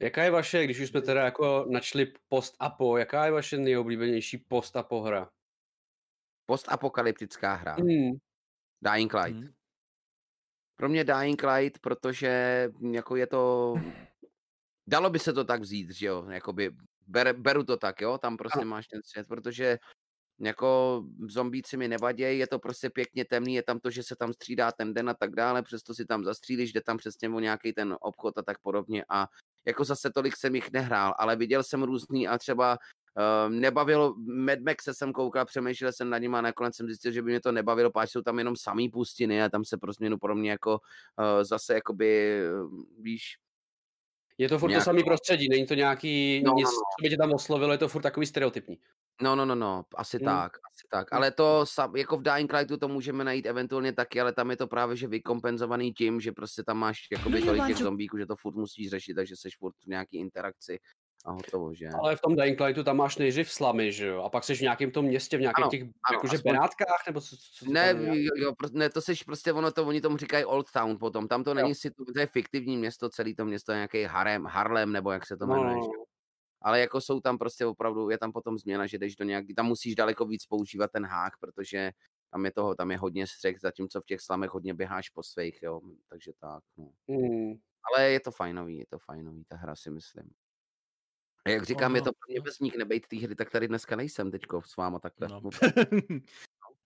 Jaká je vaše, když už jsme teda jako načli post-apo, jaká je vaše nejoblíbenější post-apo hra? Postapokalyptická hra. Hmm. Dying Light. Hmm. Pro mě Dying Light, protože jako je to... Dalo by se to tak vzít, že jo, jakoby ber, beru to tak, jo, tam prostě máš ten svět, protože jako zombíci mi nevadějí, je to prostě pěkně temný, je tam to, že se tam střídá ten den a tak dále, přesto si tam zastřílíš, jde tam přesně o nějaký ten obchod a tak podobně a jako zase tolik jsem jich nehrál, ale viděl jsem různý a třeba Uh, nebavilo, Mad Max se jsem koukal, přemýšlel jsem nad ním a nakonec jsem zjistil, že by mě to nebavilo, páč jsou tam jenom samý pustiny a tam se pro změnu pro mě jako uh, zase jakoby, uh, víš, Je to furt Nějak- to samý prostředí, není to nějaký, No, nic, no, no. co by tě tam oslovilo, je to furt takový stereotypní. No, no, no, no, asi Mm. tak, asi tak. Ale to, jako v Dying Lightu to můžeme najít eventuálně taky, ale tam je to právě, že vykompenzovaný tím, že prostě tam máš jakoby tolik těch zombíků, že to furt musíš řešit, takže seš furt v nějaký interakci a hotovo, že? Ale v tom Dying Lightu tam máš nejdřív slamy, že jo? A pak jsi v nějakém tom městě, v nějakých Ano, těch, ano, jakože aspoň- Benátkách, nebo co, co to Ne, jo, jo, pro- ne, to seš prostě, ono to, oni tomu říkají Old Town potom, tam to není si, to je fiktivní město, celý to město je nějaký Harem, Harlem, nebo jak se to jmenuje, no, že? Ale jako jsou tam prostě opravdu, je tam potom změna, že jdeš do nějaký, tam musíš daleko víc používat ten hák, protože tam je toho, tam je hodně střech, zatímco v těch slamech hodně běháš po svých, jo, takže tak, no. Hmm. Ale je to fajnový, je to fajnový, ta hra si myslím. A jak říkám, je Ono- to pro mě bezník nebejt té hry, tak tady dneska nejsem teďko s váma takhle. No. No.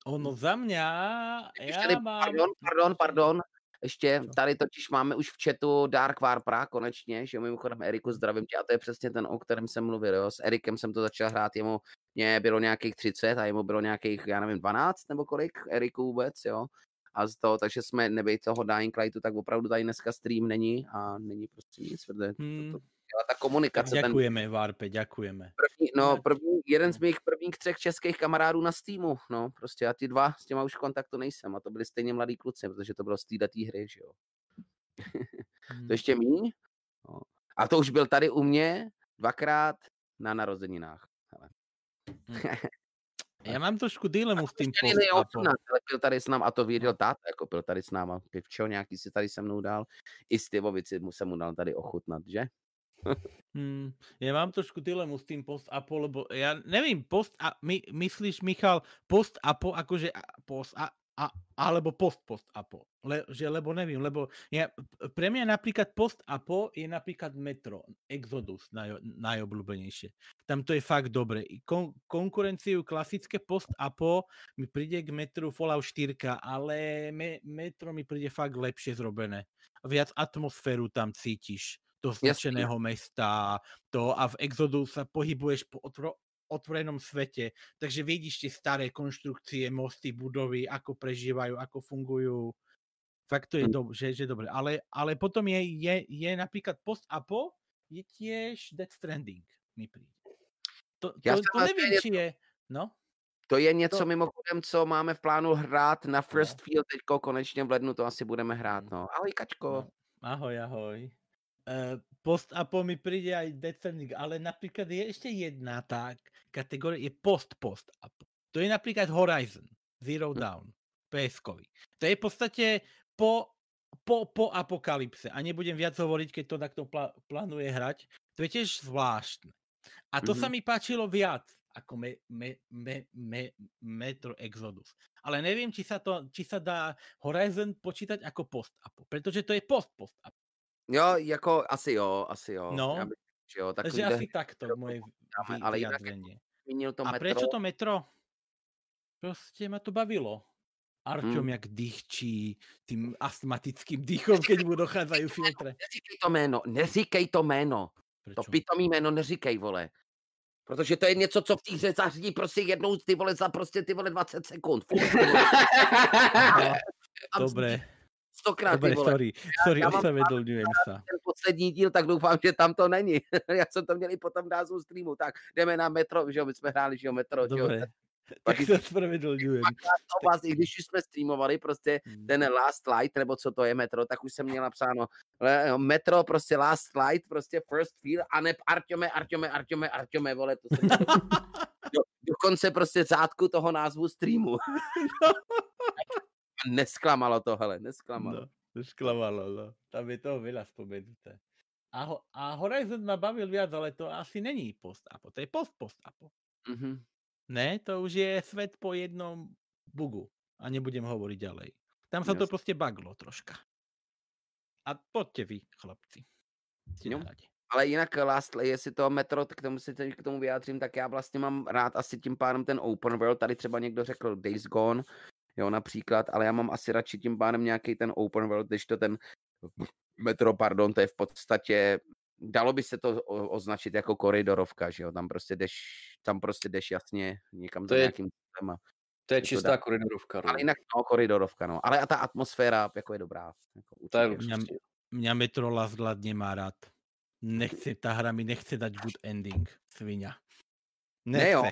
ono za ja tady, mám... pardon, pardon, pardon, ještě tady totiž máme už v chatu Dark Warpra konečně, že jo, mimochodem Eriku zdravím tě a to je přesně ten, o kterém jsem mluvil, jo, s Erikem jsem to začal hrát, jemu mě bylo nějakých 30 a jemu bylo nějakých, já nevím, 12 nebo kolik, Eriku vůbec, jo, a z toho, takže jsme, nebej toho Dying Lightu, tak opravdu tady dneska stream není a není prostě nic, protože Hmm, to, to, ta tak komunikace, ten ďakujeme, Varpe, ďakujeme. první, no, první, jeden z mých prvních třech českých kamarádů na Steamu, no, prostě a ty dva, s těma už v kontaktu nejsem a to byli stejně mladí kluci, protože to bylo z této hry, že jo. Hmm. To ještě míň. No. A to už byl tady u mě dvakrát na narozeninách. Ja mám trošku dilemu s post-apom. ale byl tady s náma, a to věděl táta, jako byl tady s náma, pivčo nějaký si tady se mnou dal, i Stivovici mu jsem mu dal tady ochutnat, že? Hmm, ja mám trošku dilemu s tým post-apo, lebo ja nevím, post a, my, myslíš, Michal, post-apo akože post a, a, alebo post-post-apo? Le, že, lebo nevím, lebo ja, pre mňa napríklad post-apo je napríklad Metro, Exodus naj, najobľúbenejšie. Tam to je fakt dobre. Kon, konkurenciu klasické post-apo mi príde k Metru Fallout 4, ale me, Metro mi príde fakt lepšie zrobené. Viac atmosféru tam cítiš do Jasný. zničeného mesta, to a v Exodu sa pohybuješ po otro, otvorenom svete, takže vidíš tie staré konštrukcie, mosty, budovy, ako prežívajú, ako fungujú. Fakt to je, Hm. dob- že, že dobre. Ale, ale potom je, je, je napríklad post-apo, je tiež Death Stranding, mi príde. To, to, jsem to nevím, stejně- či je, no. To je něco To- mimochodem, co máme v plánu hrát na First Field teďko konečně v lednu, to asi budeme hrát, no. Ahoj, Kačko. no. Ahoj, ahoj. Uh, post-apo mi príde aj Stranding, ale napríklad je ešte jedna tá kategória, je post-post-apo. To je napríklad Horizon Zero Hm. Dawn, ps To je v podstate po, po, po apokalypse a nebudem viac hovoriť, keď to takto pla- plánuje hrať. To je tiež zvláštne. A to sa Mhm. mi páčilo viac ako me, me, me, me, Metro Exodus. Ale neviem, či sa, to, či sa dá Horizon počítať ako post-apo, pretože to je post-post-apo. Jo, jako asi jo, asi jo. No. Já bych, že jo, Takže takovýhle asi takto moje ale jinak zmínil to A metro. prečo to metro? Proste ma to bavilo. Arťom Hmm. jak dýchčí tým astmatickým dýchom, keď mu dochádzajú filtre. Neříkej to jméno, neříkej to jméno. To Prečo? pitomý jméno neříkej, vole. Protože to je něco, co v té hře zařídí prostě jednou ty vole za prostě ty vole 20 sekund. Furt, ty Stokrát dobre, sorry, sorry, já mám ospravedlňujem sa. Ten poslední díl, tak doufám, že tam to není. Já jsem to měl i potom názvu streamu. Tak jdeme na metro, že jo, my jsme hráli, že jo, metro. že jo. Dobre, tak to vás, i když už jsme streamovali prostě Hmm. ten Last Light, nebo co to je metro, tak už jsem měl napsáno jo, metro, prostě Last Light, prostě First Feel a ne Arťome, Arťome, Arťome, Arťome, vole, to jsem do, do konce prostě řádku toho názvu streamu. Nesklamalo to, hele, nesklamalo. No, to sklamalo, no. Tam je toho veľa spomenuté. A, ho, a Horizon ma bavil viac, ale to asi není post-apo. To je post-post-apo. Mhm. Ne, to už je svet po jednom bugu. A nebudem hovoriť ďalej. Tam sa to prostě baglo troška. A poďte vy, chlapci. Rade. Ale jinak Last, jestli to Metro, k tomu se k tomu vyjádřím, tak já vlastně mám rád asi tím pádem ten open world, tady třeba někdo řekl Days Gone, jo, například, ale já mám asi radši tím pádem nějaký ten open world, když to ten Metro, pardon, to je v podstatě, dalo by se to o- označit jako koridorovka, že jo, tam prostě jdeš, tam prostě jdeš jasně někam To za je- nějakým cílem a- To je to čistá dá. koridorovka. No. ale jinak no, koridorovka, no, ale a ta atmosféra jako je dobrá. Jako To je určitě. luxusní. Mňa Metro Last Blood nemá rád. Nechce, tá hra mi nechce dať good ending, svinia. Ne jo.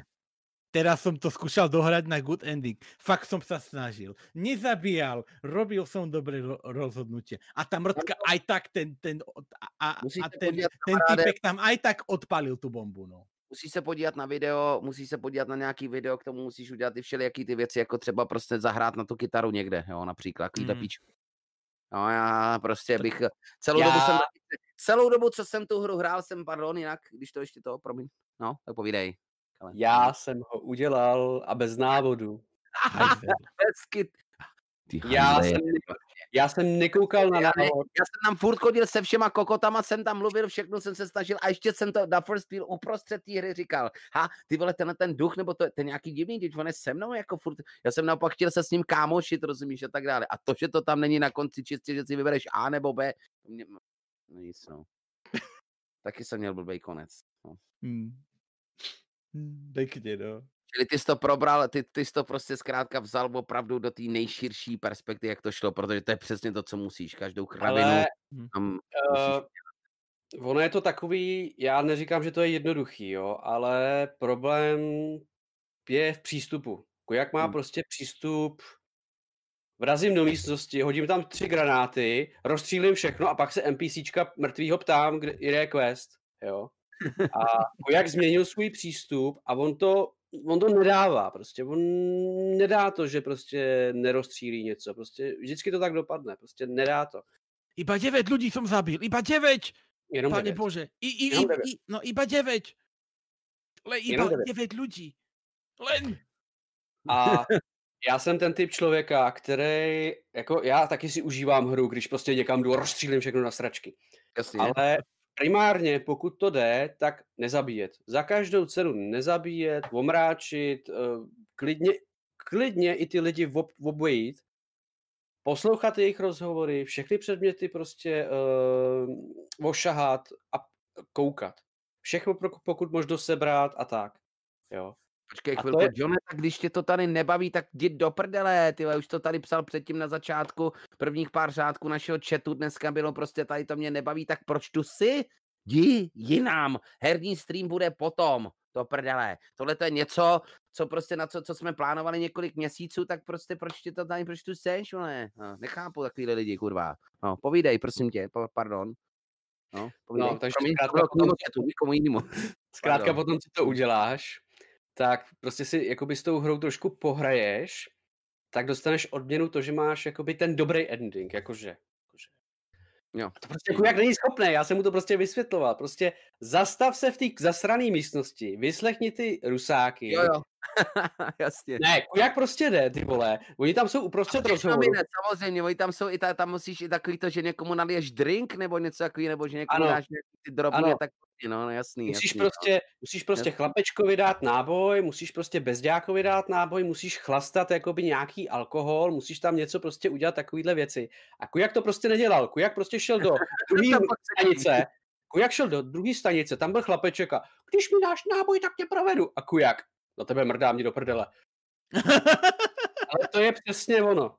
Teraz som to skúšal dohrať na good ending. Fakt som sa snažil. Nezabíjal, robil som dobré ro- rozhodnutie. A tá mrtka aj tak ten, ten, a, a, ten, ten typek tam aj tak odpalil tu bombu, no. musíš se podívat na video, musíš se podívat na nějaký video, k tomu musíš udělat ty všelijaký ty věci, jako třeba prostě zahrát na tu kytaru někde, jo, například, takovýhle Mm. píčku. No já prostě bych, celou Já- dobu jsem, celou dobu, co jsem tu hru hrál, jsem, pardon, jinak, když to ještě to, promiň, no, tak povídej. Ale- Já jsem ho udělal a bez návodu. Hezky. Já jsem, já jsem nekoukal na návod. já jsem tam furt chodil se všema kokotama, jsem tam mluvil, všechno jsem se snažil a ještě jsem to na first wheel uprostřed té hry říkal, ha, ty vole, tenhle ten duch, nebo to, ten nějaký divný, teď on je se mnou, jako furt, já jsem naopak chtěl se s ním kámošit, rozumíš, a tak dále. A to, že to tam není na konci čistě, že si vybereš A nebo B, to mě, no nic, no. Taky jsem měl blbý konec. No. Hmm. Pekne, no. Čili ty jsi to probral, ty, ty jsi to prostě zkrátka vzal opravdu do té nejširší perspektivy, jak to šlo, protože to je přesně to, co musíš, každou kravinu Ale tam musíš uh, ono je to takový, já neříkám, že to je jednoduchý, jo, ale problém je v přístupu. Jako Jak má Hmm. prostě přístup Vrazím do místnosti, hodím tam tři granáty, rozstřílím všechno a pak se NPCčka mrtvýho ptám, kde je quest, jo. A jak změnil svůj přístup a on to, on to nedává prostě, on nedá to, že prostě nerozstřílí něco, prostě vždycky to tak dopadne, prostě nedá to. Iba 9 ľudí som zabil, iba 9! Jenom Pane devět. Bože, I, i, Jenom i, devět. i, no iba 9! Le iba Jenom devět. 9 ľudí. Len! A já jsem ten typ člověka, který, jako já taky si užívám hru, když prostě někam jdu a rozstřílím všechno na sračky. Jasně. Ale primárně, pokud to jde, tak nezabíjet. Za každou cenu nezabíjet, omráčit, eh, klidně, klidně i ty lidi ob, obojít, poslouchat jejich rozhovory, všechny předměty prostě uh, ošahat a koukat. Všechno pokud možno sebrat a tak. Jo. Počkej A to chvilku, je- Johne, tak když tě to tady nebaví, tak jdi do prdele, ty už to tady psal předtím na začátku, prvních pár řádků našeho chatu dneska bylo prostě tady to mě nebaví, tak proč tu jsi? Jdi jinam, herní stream bude potom, do prdele. Tohle to je něco, co prostě na co, co jsme plánovali několik měsíců, tak prostě proč tě to tady, proč tu seš, vole? No, nechápu takovýhle lidi, kurva. No, povídej, prosím tě, po, pardon. No, povídej. takže Promiň, zkrátka to potom nikomu jinému. Zkrátka potom, co to uděláš, tak prostě si jakoby s tou hrou trošku pohraješ, tak dostaneš odměnu to, že máš jakoby ten dobrý ending, jakože. jakože. Jo. To prostě jako jak není schopný, já jsem mu to prostě vysvětloval. Prostě zastav se v té zasrané místnosti, vyslechni ty rusáky. Jo, jo. Jasně. Ne, jak prostě jde, ty vole. Oni tam jsou uprostřed rozhovoru. jde, samozřejmě, oni tam jsou i ta, tam musíš i takový to, že někomu naliješ drink nebo něco takový, nebo že někomu Ano. dáš nějaký ty drobně, Ano. tak no, no, jasný, Musíš jasný, prostě, musíš prostě Jasně. chlapečkovi dát náboj, musíš prostě bezďákovi dát náboj, musíš chlastat jakoby nějaký alkohol, musíš tam něco prostě udělat takovýhle věci. A Kujak to prostě nedělal. Kujak prostě šel do druhé stanice. Kujak šel do druhé stanice, tam byl chlapeček a když mi dáš náboj, tak tě provedu. A Kujak, na tebe mrdá mě do prdele. Ale to je přesně ono.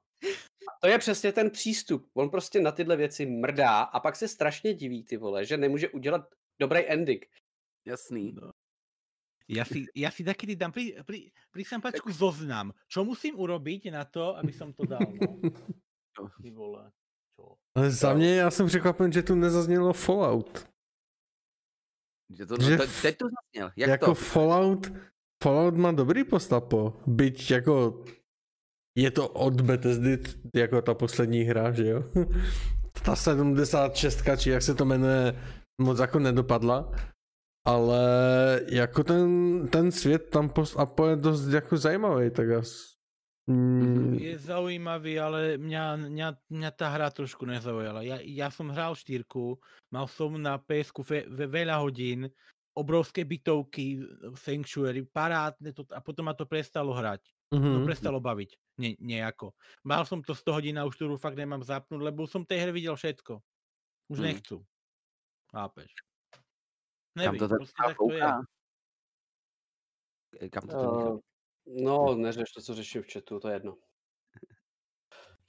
A to je přesně ten přístup. On prostě na tyhle věci mrdá a pak se strašně diví, ty vole, že nemůže udělat dobrý ending. Jasný. Ja si, ja si takedy dám pri, pri, pri sampačku zoznam. Čo musím urobiť na to, aby som to dal? No? Ty vole. Čo? Ale za mě já jsem překvapen, že tu nezaznělo Fallout. Že to, Že to, f- teď to zasněl. Jak jako to? Fallout, Fallout má dobrý postapo, byť jako je to od Bethesdy, jako ta poslední hra, že jo? Ta 76, či jak se to jmenuje, moc jako nedopadla, ale jako ten, ten svět tam post Apo je dost jako zajímavý, tak asi. Mm, Je zaujímavý, ale mňa, mňa, mňa tá hra trošku nezaujala. Ja, ja som hral štyrku, mal som na PSku ve, ve, veľa hodín, obrovské bytovky, Sanctuary, parádne to, a potom ma to prestalo hrať. To mhm. prestalo baviť ne, nejako. Mal som to 100 hodín a už tu fakt nemám zapnúť, lebo som tej hry videl všetko. Už Hmm. nechcú. Chápeš? Kam Nevím, to ten prostě tak to je. Kam to? Uh, no, neřeš to, co řeším v chatu, to je jedno.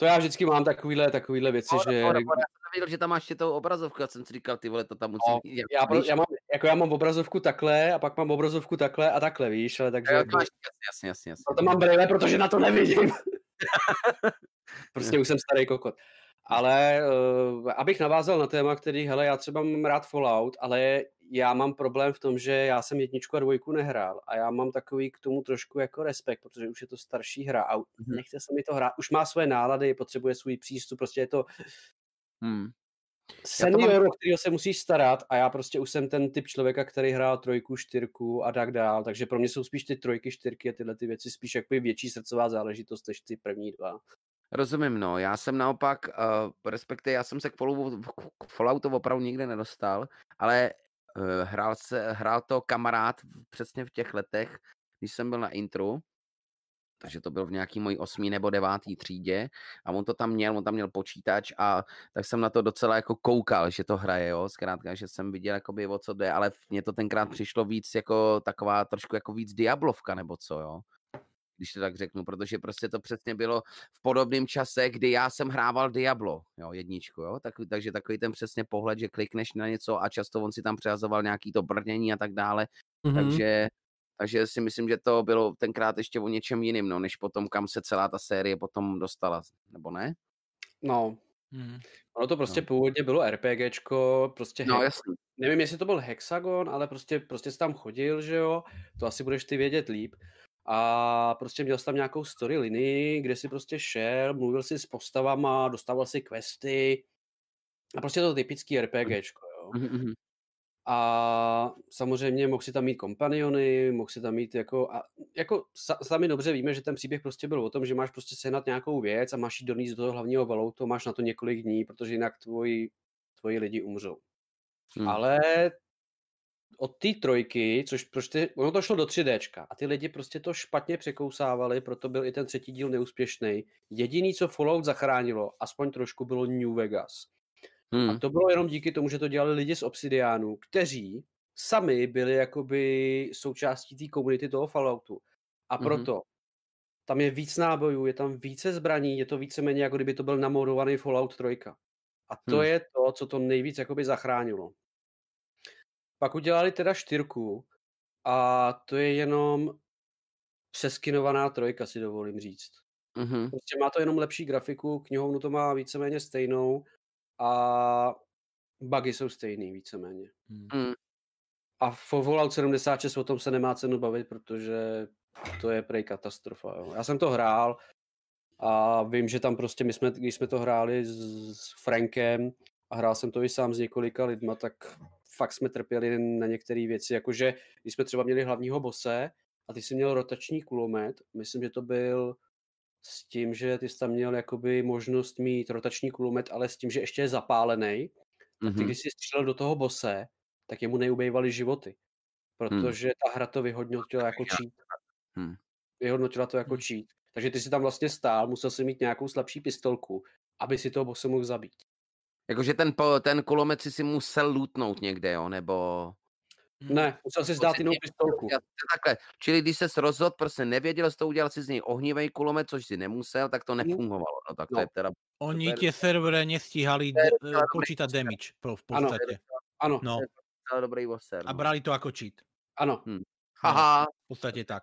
To já vždycky mám takovýhle, takovýhle věci, Pohoda, že... pohoda, pohoda. Já jsem nevěděl, že tam máš ještě tou obrazovku, já jsem si říkal, ty vole, to tam musí No, já, víš? já, mám, jako já mám obrazovku takhle a pak mám obrazovku takhle a takhle, víš, ale takže... Jo, to máš, jasně, jasně, jasně, jasně. Proto mám brýle, protože na to nevidím. prostě už jsem starý kokot. Ale uh, abych navázal na téma, který, hele, já třeba mám rád Fallout, ale já mám problém v tom, že já jsem jedničku a dvojku nehrál a já mám takový k tomu trošku jako respekt, protože už je to starší hra a Mhm. nechce se mi to hrát. Už má své nálady, potřebuje svůj přístup, prostě je to Hmm. senior, o kterého se musíš starat a já prostě už jsem ten typ člověka, který hrál trojku, čtyřku a tak dál, takže pro mě jsou spíš ty trojky, čtyřky a tyhle ty věci spíš jakoby větší srdcová záležitost než ty první dva. Rozumím, no. Já jsem naopak, uh, respektive já jsem se k, Falloutu, k Falloutu opravdu nikdy nedostal, ale hrál, se, hrál to kamarád přesně v těch letech, když jsem byl na intru, takže to byl v nějaký mojí osmý nebo devátý třídě a on to tam měl, on tam měl počítač a tak jsem na to docela jako koukal, že to hraje, jo, zkrátka, že jsem viděl jakoby o co jde, ale mně to tenkrát přišlo víc jako taková trošku jako víc Diablovka nebo co, jo když to tak řeknu, protože prostě to přesně bylo v podobném čase, kdy já jsem hrával Diablo, jo, jedničku, jo, tak, takže takový ten přesně pohled, že klikneš na něco a často on si tam přehazoval nějaký to brnění a tak dále, Mhm. takže, takže si myslím, že to bylo tenkrát ještě o něčem jiným, no, než potom, kam se celá ta série potom dostala, nebo ne? No, Mhm. ono to prostě No. původně bylo RPGčko, prostě No, jasný. nevím, jestli to byl Hexagon, ale prostě, prostě jsi tam chodil, že jo, to asi budeš ty vědět líp. A prostě měl jsi tam nějakou story linii, kde si prostě šel, mluvil si s postavama, dostával si questy. A prostě to typický RPGčko, jo. Mhm, mhm. A samozřejmě mohl si tam mít kompaniony, mohl si tam mít jako, a jako sa, sami dobře víme, že ten příběh prostě byl o tom, že máš prostě sehnat nějakou věc a máš ji donést do toho hlavního valoutu, máš na to několik dní, protože jinak tvoji, tvoji lidi umřou. Hmm. Ale od té trojky, což prostě, ono to šlo do 3Dčka a ty lidi prostě to špatně překousávali, proto byl i ten třetí díl neúspěšný. Jediný, co Fallout zachránilo, aspoň trošku, bylo New Vegas. A Hmm. to bylo jenom díky tomu, že to dělali lidi z Obsidianu, kteří sami byli jakoby součástí té komunity toho Falloutu. A Mhm. proto tam je víc nábojů, je tam více zbraní, je to víceméně jako kdyby to byl namodovaný Fallout 3. A to Hmm. je to, co to nejvíc jakoby zachránilo. Pak udělali teda čtyřku a to je jenom přeskinovaná trojka, si dovolím říct. Mhm. Prostě má to jenom lepší grafiku, knihovnu to má víceméně stejnou a bugy jsou stejný víceméně. Mhm. Hmm. A v Fallout 76 o tom se nemá cenu bavit, protože to je prej katastrofa. Jo. Já jsem to hrál a vím, že tam prostě my jsme, když jsme to hráli s, s Frankem a hrál jsem to i sám s několika lidma, tak fakt jsme trpěli na některé věci, jakože když jsme třeba měli hlavního bose a ty jsi měl rotační kulomet, myslím, že to byl s tím, že ty jsi tam měl jakoby možnost mít rotační kulomet, ale s tím, že ještě je zapálený, ty Mhm. když jsi střílel do toho bose, tak jemu neubejvaly životy. Protože ta hra to vyhodnotila jako cheat. Hmm. Vyhodnotila to jako Hmm. cheat. Takže ty si tam vlastně stál, musel si mít nějakou slabší pistolku, aby si toho bose mohl zabít. Jakože ten, ten kulomet si si musel lootnout někde, jo, nebo... Ne, musel si zdát jinou pistolku. Takhle, čili když se rozhodl, prostě nevěděl, jsi to udělal si z něj ohnivý kulomet, což si nemusel, tak to nefungovalo. No tak to No. je teda... Oni Super. tie servere nestíhali poster. damage v v Ano. podstate. Ano, No, dobrý voser, a no. brali to ako cheat. ano. Haha, V podstate tak.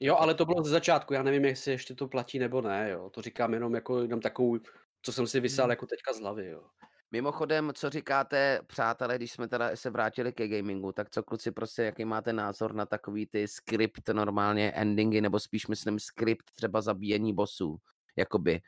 Jo, ale to bylo ze začátku, já nevím, jestli ještě to platí nebo ne, jo. To říkám jenom jako jenom takovou, co jsem si vysál Hmm. jako teďka z hlavy, jo. Mimochodem, co říkáte, přátelé, když jsme teda se vrátili ke gamingu, tak co kluci prostě, jaký máte názor na takový ty skript normálně endingy, nebo spíš myslím skript třeba zabíjení bossů? jakoby.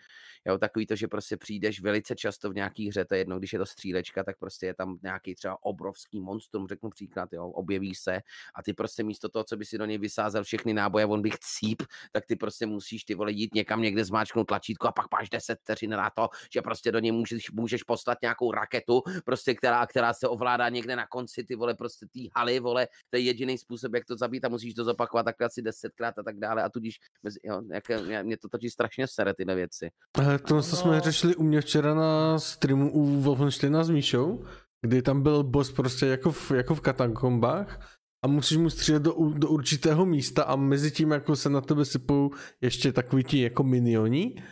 Jo, takový to, že prostě přijdeš velice často v nějaký hře, to je jedno, když je to střílečka, tak prostě je tam nějaký třeba obrovský monstrum, řeknu příklad, jo, objeví se a ty prostě místo toho, co by si do něj vysázel všechny náboje, on bych cíp, tak ty prostě musíš ty vole jít někam někde zmáčknout tlačítko a pak máš 10 vteřin na to, že prostě do něj můžeš, můžeš poslat nějakou raketu, prostě která, která se ovládá někde na konci, ty vole, prostě ty haly, vole, to je jediný způsob, jak to zabít a musíš to zopakovat takhle asi desetkrát a tak dále a tudíž, jo, jak, mě to totiž strašně sere tyhle věci. Ale to, co jsme řešili u mě včera na streamu u Wolfensteina s Míšou, kdy tam byl boss prostě jako v, jako v katakombách a musíš mu střílet do, do určitého místa a mezi tím jako se na tebe sypou ještě takový ti jako minioni.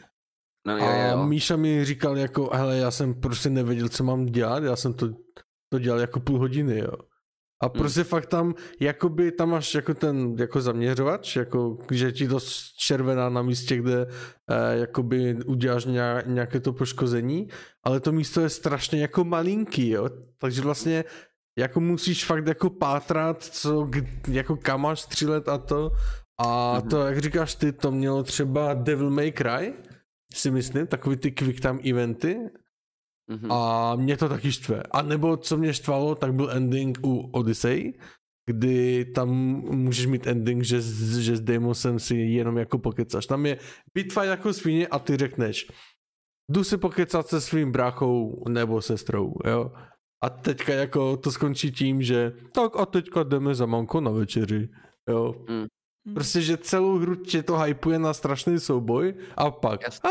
No, jo, a jo. Míša mi říkal jako, hele, já jsem prostě nevěděl, co mám dělat, já jsem to, to dělal jako půl hodiny, jo. A hmm. prostě hmm. fakt tam, jakoby tam máš jako ten jako zaměřovač, jako že ti to červená na místě, kde eh, jakoby uděláš nějaké to poškození, ale to místo je strašně jako malinký, jo. Takže vlastně jako musíš fakt jako pátrat, co, jako kam máš střílet a to. A hmm. to, jak říkáš ty, to mělo třeba Devil May Cry, si myslím, takový ty quick time eventy, Mm-hmm. A mě to taky štve. A nebo co mě štvalo, tak byl ending u Odyssey, kdy tam můžeš mít ending, že, že s Demosem si jenom jako pokecaš. Tam je bitva jako svině a ty řekneš, jdu si pokecat se svým bráchou nebo sestrou, jo. A teďka jako to skončí tím, že tak a teďka jdeme za mamko na večeři, jo. Mm. Prostě, že celou hru tě to hypuje na strašný souboj a pak, a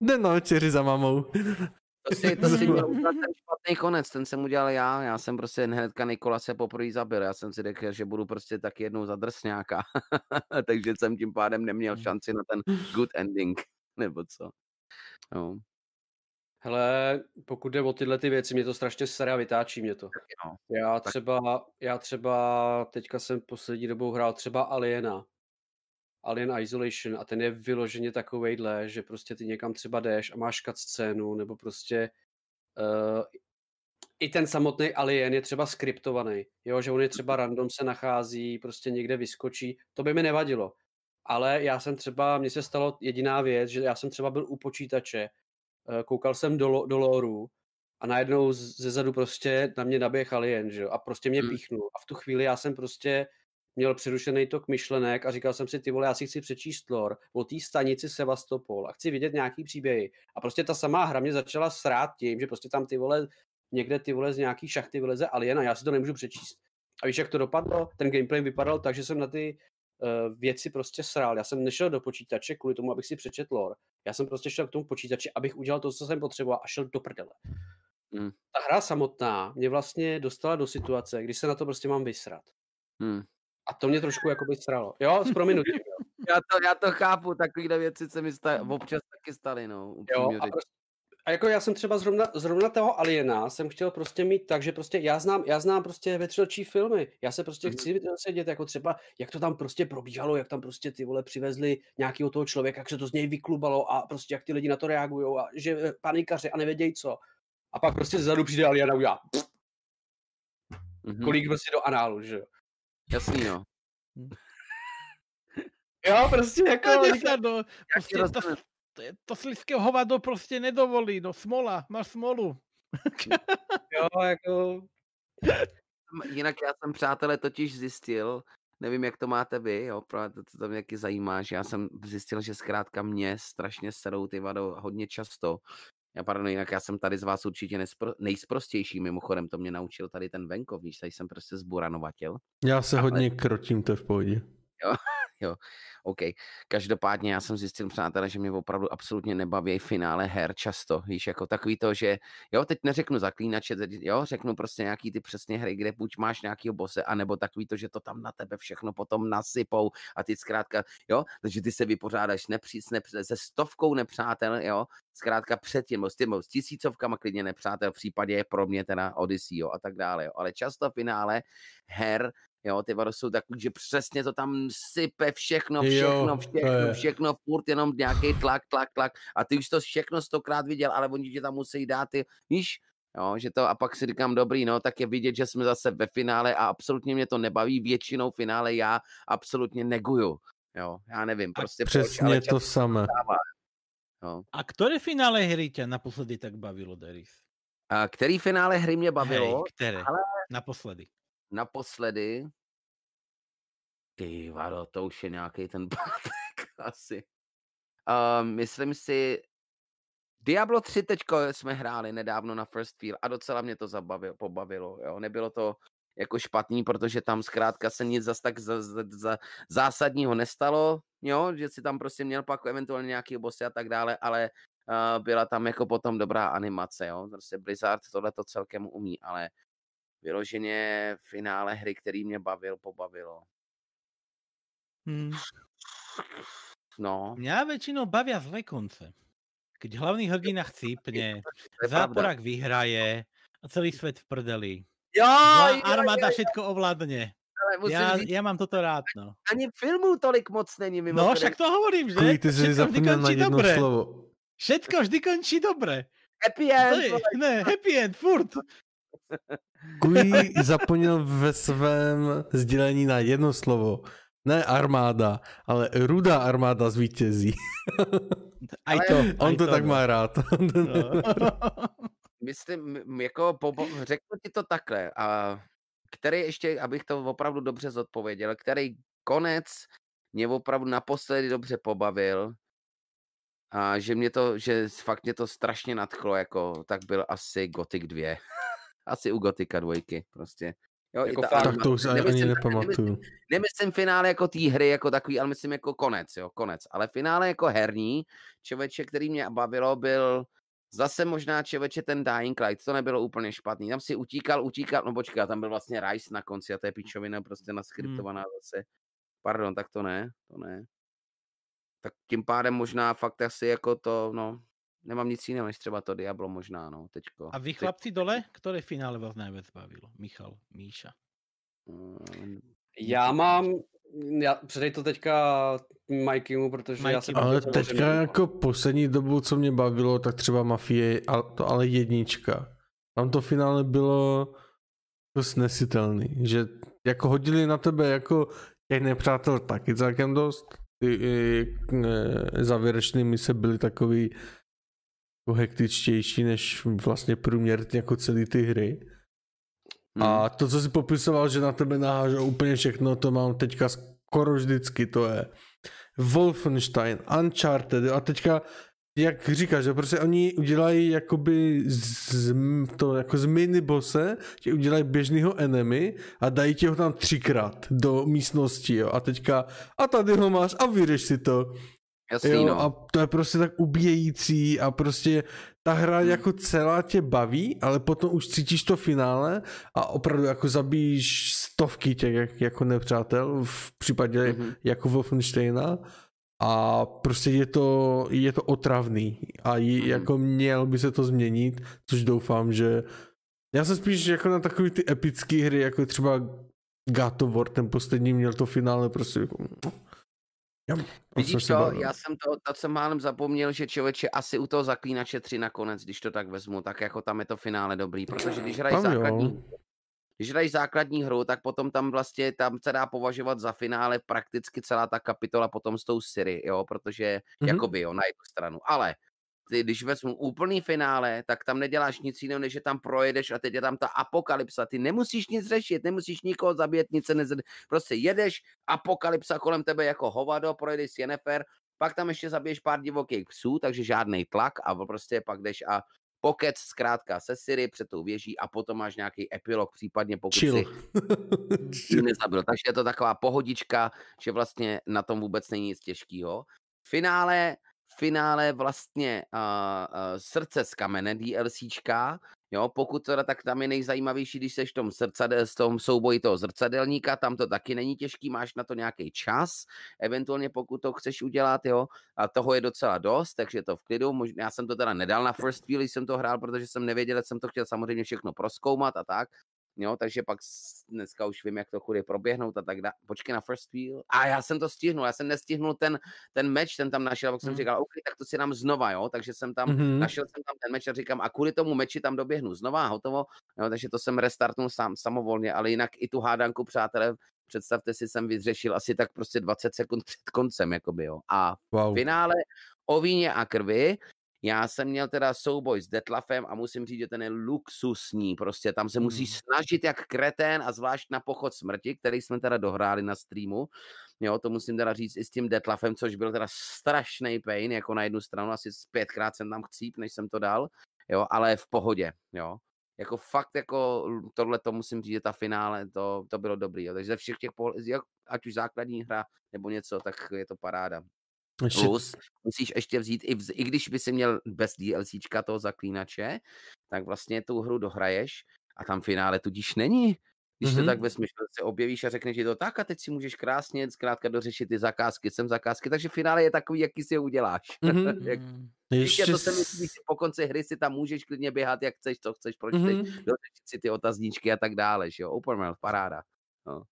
jde na večeři za mamou. To si, to si měl ten špatný konec, ten jsem udělal já, já jsem prostě hnedka Nikola se poprvé zabil, já jsem si řekl, že budu prostě tak jednou za drsňáka, takže jsem tím pádem neměl hmm. šanci na ten good ending, nebo co. No. Hele, pokud jde o tyhle ty věci, mě to strašně sere a vytáčí mě to. No, já třeba, já třeba teďka jsem poslední dobou hrál třeba Aliena. Alien Isolation a ten je vyloženě takovejhle, že prostě ty někam třeba jdeš a máš cut scénu, nebo prostě uh, i ten samotný Alien je třeba skriptovaný, jo, že on je třeba random se nachází, prostě někde vyskočí, to by mi nevadilo. Ale já jsem třeba, mně se stalo jediná věc, že já jsem třeba byl u počítače, uh, koukal jsem do, do loru a najednou ze zadu prostě na mě naběh alien, že jo, a prostě mě hmm. píchnul. A v tu chvíli já jsem prostě měl přerušený tok myšlenek a říkal jsem si, ty vole, já si chci přečíst lore o té stanici Sevastopol a chci vidět nějaký příběhy. A prostě ta samá hra mě začala srát tím, že prostě tam ty vole, někde ty vole z nějaký šachty vyleze alien a já si to nemůžu přečíst. A víš, jak to dopadlo? Ten gameplay vypadal tak, že jsem na ty uh, věci prostě srál. Já jsem nešel do počítače kvůli tomu, abych si přečetl lore. Já jsem prostě šel k tomu počítači, abych udělal to, co jsem potřeboval a šel do prdele. Hmm. Ta hra samotná mě vlastně dostala do situace, kdy se na to prostě mám vysrat. Hmm. A to mě trošku jako by stralo. Jo, s prominutím. já, to, já to chápu, takovýhle věci se mi sta- občas taky staly, no. Jo, a, prostě, a jako já jsem třeba zrovna, zrovna toho Aliena jsem chtěl prostě mít tak, že prostě já znám, já znám prostě vetřelčí filmy. Já se prostě mm. chci sedět jako třeba, jak to tam prostě probíhalo, jak tam prostě ty vole přivezli nějakého toho člověka, jak se to z něj vyklubalo a prostě jak ty lidi na to reagují a že eh, panikaři a nevědějí co. A pak prostě zadu přijde Alien a udělá mm-hmm. kolik prostě do análu, že jo. Jasný, no. Hm. Jo, prostě jako... No, no, prostě to, to, to slizké hovado prostě nedovolí, no smola, máš smolu. jo, jako... Jinak já jsem, přátelé, totiž zjistil, nevím, jak to máte vy, jo, to, to, to mě taky zajímá, že já jsem zjistil, že zkrátka mě strašně serou ty vado hodně často, já pardon, jinak já jsem tady z vás určitě nespro, nejsprostější, mimochodem to mě naučil tady ten venkov, víš, tady jsem prostě zburanovatel. Já se Ale... hodně krotím, to je v pohodě. Jo, jo, OK. Každopádně já jsem zjistil, přátelé, že mě opravdu absolutně nebaví finále her často, víš, jako takový to, že jo, teď neřeknu zaklínače, teď, jo, řeknu prostě nějaký ty přesně hry, kde buď máš nějakýho bose, anebo takový to, že to tam na tebe všechno potom nasypou a ty zkrátka, jo, takže ty se vypořádáš nepří, ne, se stovkou nepřátel, jo, zkrátka předtím, s, tím, s tisícovkama klidně nepřátel, v případě je pro mě teda Odyssey, jo, a tak dále, jo, ale často finále her Jo, ty vado jsou takový, že přesně to tam sype všechno, všechno, jo, všechno, všechno, furt jenom nějaký tlak, tlak, tlak. A ty už to všechno stokrát viděl, ale oni ti tam musí dát, ty, víš, Jo, že to, a pak si říkám, dobrý, no, tak je vidět, že jsme zase ve finále a absolutně mě to nebaví, většinou finále já absolutně neguju. Jo, já nevím, prostě Přesně proč, ale to samé. No. A ktoré finále hry ťa naposledy tak bavilo, Deris? A který finále hry mě Hej, bavilo? ktoré? ale- Naposledy. Naposledy. Ty vado, to už je nějaký ten pátek asi. Uh, myslím si, Diablo 3 teďko jsme hráli nedávno na First Feel a docela mě to zabavilo, pobavilo. Jo. Nebylo to jako špatný, protože tam zkrátka se nic zas tak za, za, za, zásadního nestalo, jo, že si tam prostě měl pak eventuálně nějaký bossy a tak dále, ale uh, byla tam jako potom dobrá animace, jo. Prostě Blizzard tohle to celkem umí, ale vyloženě finále hry, který mě bavil, pobavilo. Hmm. No, Mňa väčšinou bavia zlé konce. Keď hlavný hrdina chcípne, záporak vyhraje a celý svet v prdeli. Jo, jo, armáda jo, všetko ovládne. ale musím Ja, říct, ja mám toto rád, no. ani filmů tolik moc není No, mimochodem. však to hovorím, že? Kuj, ty jsi Všetko vždy zapomněl na končí jedno dobre. slovo. Všetko vždy končí dobre. Happy To end, je, ne, happy end, furt. Kuj zapomněl ve svém sdělení na jedno slovo. Ne armáda, ale rudá armáda zvítězí. Aj to, On aj to tak no. má rád. No. myslím, jako po, řeknu ti to takhle, a který ještě, abych to opravdu dobře zodpověděl, který konec mě opravdu naposledy dobře pobavil a že mě to, že fakt mě to strašně nadchlo, jako, tak byl asi Gothic 2. asi u Gotika dvojky, prostě. Jo, i Jako ta fakt? tak to už animace. ani Nemyslím- nepamatuju. nemyslím finále jako té hry jako takový, ale myslím jako konec, jo, konec. Ale finále jako herní, člověče, který mě bavilo, byl zase možná člověče ten Dying Light, to nebylo úplně špatný. Tam si utíkal, utíkal, no počkej, tam byl vlastně Rice na konci a to je pičovina prostě naskriptovaná zase. Pardon, tak to ne, to ne. Tak tím pádem možná fakt asi jako to, no, nemám nic jiného, než třeba to Diablo možná, no, teďko. A vy Teď, chlapci dole, ktoré finále vás najviac bavilo? Michal, Míša. mm, Já mám, já předej to teďka Mikeymu, protože já jsem... Mikey, Ale teďka možná- jako poslední dobu, co mě bavilo, tak třeba Mafie, ale to ale jednička. Tam to finále bylo jako snesitelný, že jako hodili na tebe jako těch nepřátel taky celkem dost. Ty i, e, závěrečné mise byly takový jako hektičtější než vlastně průměr jako celý ty hry. mm, A to, co si popisoval, že na tebe nahážou úplně všechno, to mám teďka skoro vždycky, to je Wolfenstein, Uncharted, a teďka, jak říkáš, že prostě oni udělají jakoby z, to jako z minibose, že udělají běžného enemy a dají tě ho tam třikrát do místnosti, jo, a teďka, a tady ho máš a vyřeš si to. Jasný, Jo, no. a to je prostě tak ubíjející a prostě ta hra Hmm. jako celá tě baví, ale potom už cítíš to finále a opravdu jako zabíjíš stovky těch jak, jako nepřátel v případě Mhm. jako Wolfensteina a prostě je to, je to otravný a je, Mhm. jako měl by se to změnit, což doufám, že já jsem spíš jako na takový ty epické hry, jako třeba God of War, ten poslední měl to finále prostě jako... Jsem Vidíš bavil. já jsem to, to jsem málem zapomněl, že člověče asi u toho zaklínače 3 nakonec, když to tak vezmu, tak jako tam je to finále dobrý, protože když hraješ Tam jo. základní, když hraješ základní hru, tak potom tam vlastně, tam se dá považovat za finále prakticky celá ta kapitola potom s tou Siri, jo, protože, Mhm. jakoby jo, na jednu stranu, ale ty, když vezmu úplný finále, tak tam neděláš nic jiného, než že tam projedeš a teď je tam ta apokalypsa. Ty nemusíš nic řešit, nemusíš nikoho zabít, nic se nezd... Prostě jedeš, apokalypsa kolem tebe jako hovado, projedeš s Jennifer, pak tam ještě zabiješ pár divokých psů, takže žádný tlak a prostě pak jdeš a pokec zkrátka se Siri před tou věží a potom máš nějaký epilog, případně pokud Chill. si nezabil. Takže je to taková pohodička, že vlastně na tom vůbec není nic těžkého. Finále, finále vlastně uh, uh, srdce z kamene DLCčka, jo, pokud teda, tak tam je nejzajímavější, když seš v tom, srdcade, v tom souboji toho zrcadelníka, tam to taky není těžký, máš na to nějaký čas, eventuálně pokud to chceš udělat, jo, a toho je docela dost, takže to v klidu, možná, já jsem to teda nedal na first když jsem to hrál, protože jsem nevěděl, jsem to chtěl samozřejmě všechno proskoumat a tak, Jo, takže pak dneska už vím, jak to chudy proběhnout a tak dále. Počkej na first wheel. A já jsem to stihnul, já jsem nestihnul ten, ten meč, ten tam našel, pak jsem Mhm. říkal, OK, tak to si dám znova, jo, takže jsem tam, Mhm. našel jsem tam ten meč a říkám, a kvůli tomu meči tam doběhnu znova, hotovo, jo, takže to jsem restartnul sám, samovolně, ale jinak i tu hádanku, přátelé, Představte si, jsem vyřešil asi tak prostě 20 sekund před koncem, jakoby, jo. A Wow. v finále o víně a krvi já jsem měl teda souboj s Detlafem a musím říct, že ten je luxusní, prostě tam se musí Hmm. snažit jak kretén a zvlášť na pochod smrti, který jsme teda dohráli na streamu, jo, to musím teda říct i s tím Detlafem, což byl teda strašný pain, jako na jednu stranu, asi pětkrát jsem tam chcíp, než jsem to dal, jo, ale v pohodě, jo. Jako fakt, jako tohle to musím říct, že ta finále, to, to bylo dobrý, jo. takže ze všech těch, pohl- jak- ať už základní hra nebo něco, tak je to paráda. Ještě, Plus musíš ještě vzít, i, vz, i když by si měl bez DLCčka toho zaklínače, tak vlastně tu hru dohraješ a tam finále tudíž není. Když mm-hmm. to Mhm. tak vezmeš, se objevíš a řekneš ti to tak a teď si můžeš krásně zkrátka dořešit ty zakázky, sem zakázky, takže finále je takový, jaký si ho uděláš. Mhm. Jak- Mm. Ještě ještě to se myslí, si po konci hry si tam můžeš klidně běhat, jak chceš, co chceš, proč chceš, Mhm. dořešit si ty otazníčky a tak dále, že jo, Open paráda.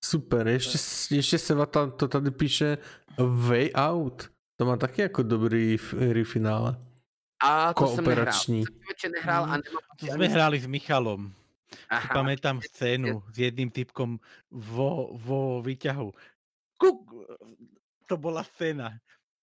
Super, ještě, ještě Seva ta, to tady píše Way Out. To má taky jako dobrý hry finále. A to jsem nehrál. Kooperační. Jsem nehrál a Mm, nemám To sme hrali s Michalom. Aha. pamätám scénu s jedným typkom vo, vo výťahu. Kuk, to bola scéna.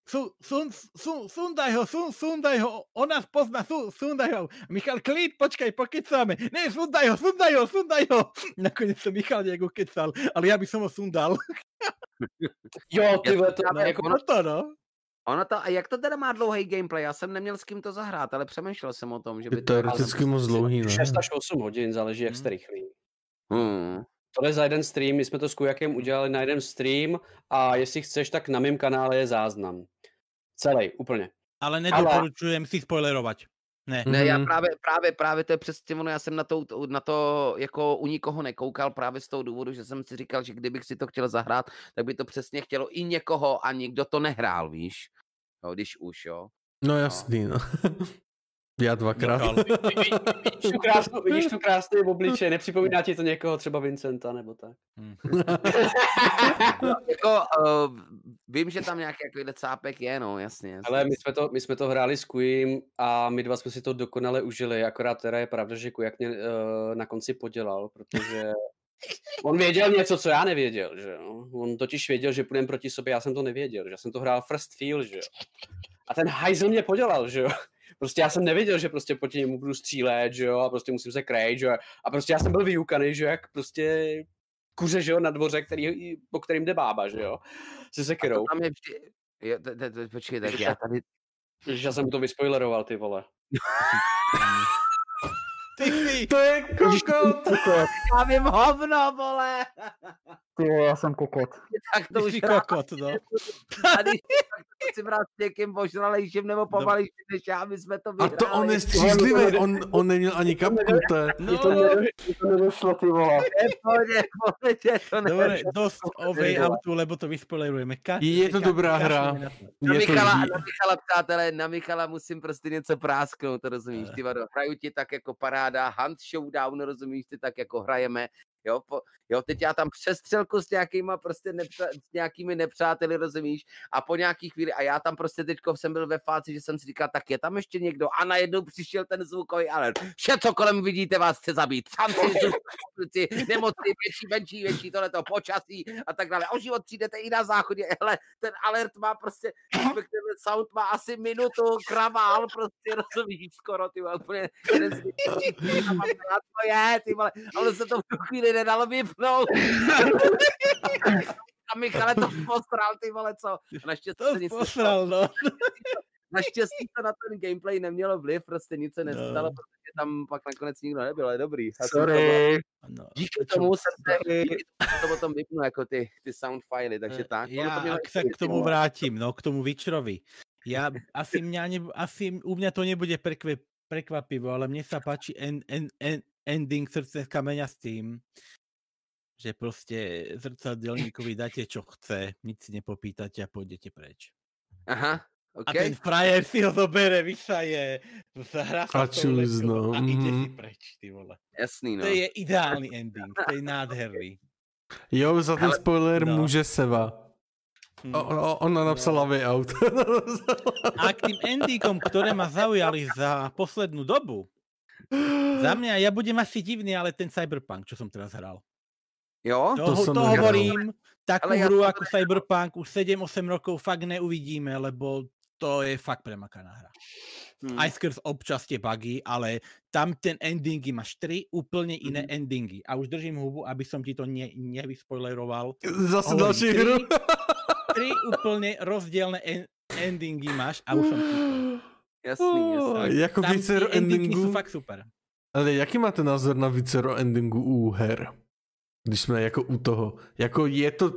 Su, sun, sun, sundaj ho, sun, sundaj ho, on nás pozná, sun, sundaj ho. Michal, klid, počkaj, pokecáme. Ne, sundaj ho, sundaj ho, sundaj ho. Nakoniec som Michal nejak ukecal, ale ja by som ho sundal. Jo, ty vole, to, Já No, jako, jako to, no. Ono to, a jak to teda má dlouhý gameplay? Já jsem neměl s kým to zahrát, ale přemýšlel jsem o tom, že by Je to... teoreticky moc dlouhý, ne? 6 až 8 hodin, záleží, jak Hmm. jste rychlý. Hmm. To je za jeden stream, my jsme to s Kujakem udělali na jeden stream a jestli chceš, tak na mém kanále je záznam. Celý, úplně. Ale nedoporučujem si spoilerovať. Ne. Ne, já Mhm. právě, právě, právě to je přesně ono, já jsem na to, na to jako u nikoho nekoukal právě z toho důvodu, že jsem si říkal, že kdybych si to chtěl zahrát, tak by to přesně chtělo i někoho a nikdo to nehrál, víš? Jo, když už, jo. No jasný, no. Já dvakrát. Vidíš tu krásnou, vidíš tu krásný obličej, nepřipomíná ti to někoho, třeba Vincenta nebo tak. Hm. Jako, uh, vím, že tam nějaký takovýhle cápek je, no, jasně. jasně. Ale my jsme, to, my jsme to hráli s Kujím a my dva jsme si to dokonale užili, akorát teda je pravda, že Kujak mě uh, na konci podělal, protože on věděl něco, co já nevěděl, že jo. On totiž věděl, že půjdeme proti sobě, já jsem to nevěděl, že já jsem to hrál first feel, že jo. A ten hajzl mě podělal, že jo. Prostě já jsem nevěděl, že prostě proti němu budu střílet, že jo, a prostě musím se krejt, že jo. A prostě já jsem byl vyukaný, že jo, jak prostě kuře, že jo, na dvoře, který, po kterým jde bába, že jo, se A to sekirou. tam je vždy... Jo, počkej, tak já tady... Že já jsem to vyspoileroval, ty vole. Ty To je kokot! Já vím hovno, vole! Ty jo, já jsem kokot. Tak to už rád kokot, no. tady, si brát s někým požralejším nebo pomalejším než já, my jsme to A vyhráli. to on je střízlivý, on, on neměl ani kapku, to je. To, nedo, mně to nedošlo, ty vole. Je v pohodě, to ne. Dobre, dosť o way outu, lebo to vyspoilerujeme. Je to dobrá hra. na Michala, na Michala, přátelé, na Michala musím prostě něco prásknout, to rozumíš, ty vado, hraju ti tak jako paráda, Hunt Showdown, rozumíš, ty tak jako hrajeme, jo, po, jo, teď já tam přestřelku s nějakýma prostě nepřa, s nějakými nepřáteli, rozumíš, a po nějaký chvíli, a já tam prostě teďko jsem byl ve fázi, že jsem si říkal, tak je tam ještě někdo, a najednou přišel ten zvukový alert, vše, co kolem vidíte, vás chce zabít, šanci, nemoci, větší, menší, větší, tohleto, počasí a tak dále, o život přijdete i na záchodě, hele, ten alert má prostě, respektive sound má asi minutu, kravál, prostě rozumíš skoro, ty úplně to je, ty vole, ale se to v tu chvíli nedalo vypnout. A Michale to postral, ty vole, co? Naštěstí To se nic posral, no. Naštěstí to na ten gameplay nemělo vliv, prostě nic se nestalo, No. protože tam pak nakonec nikdo nebyl, je dobrý. Já Sorry. no. Díky tomu jsem se díky tomu to potom vypnu jako ty, ty sound fily, takže tak. Ono to mělo sa vliv, k tomu vole. vrátim, no, k tomu Witcherovi. Ja, asi, ne, asi u mňa to nebude prekvapivo, ale mne sa páči en, en, en, ending srdce z kameňa s tým, že proste zrcadelníkovi dáte, čo chce, nič si nepopýtate a pôjdete preč. Aha, A OK. ten frajer si ho zobere, vysaje, zahra sa A no, a ide si mhm. preč, ty vole. Jasný, no. To je ideálny ending, to je nádherný. Jo, za ten Ale- spoiler no. může Seva. O, o, ona napsala way out. A k tým endingom, ktoré ma zaujali za poslednú dobu, za mňa, ja budem asi divný, ale ten Cyberpunk, čo som teraz hral. Jo? To, To to, som to nehral. hovorím, takú Ale ja hru to ako Cyberpunk už 7-8 rokov fakt neuvidíme, lebo to je fakt premakaná hra. Hm. Aj skrz občas tie bugy, ale tam ten endingy máš tri úplne iné Mhm. endingy. A už držím hubu, aby som ti to ne, nevyspoileroval. Zase další tri- hru. Tri úplne rozdielne en, endingy máš a už som ti Jasný, jasný. Jako Tam vícero sú endingů. fakt super. Ale jaký máte názor na vícero endingů u her? Když jsme jako u toho. Jako je to,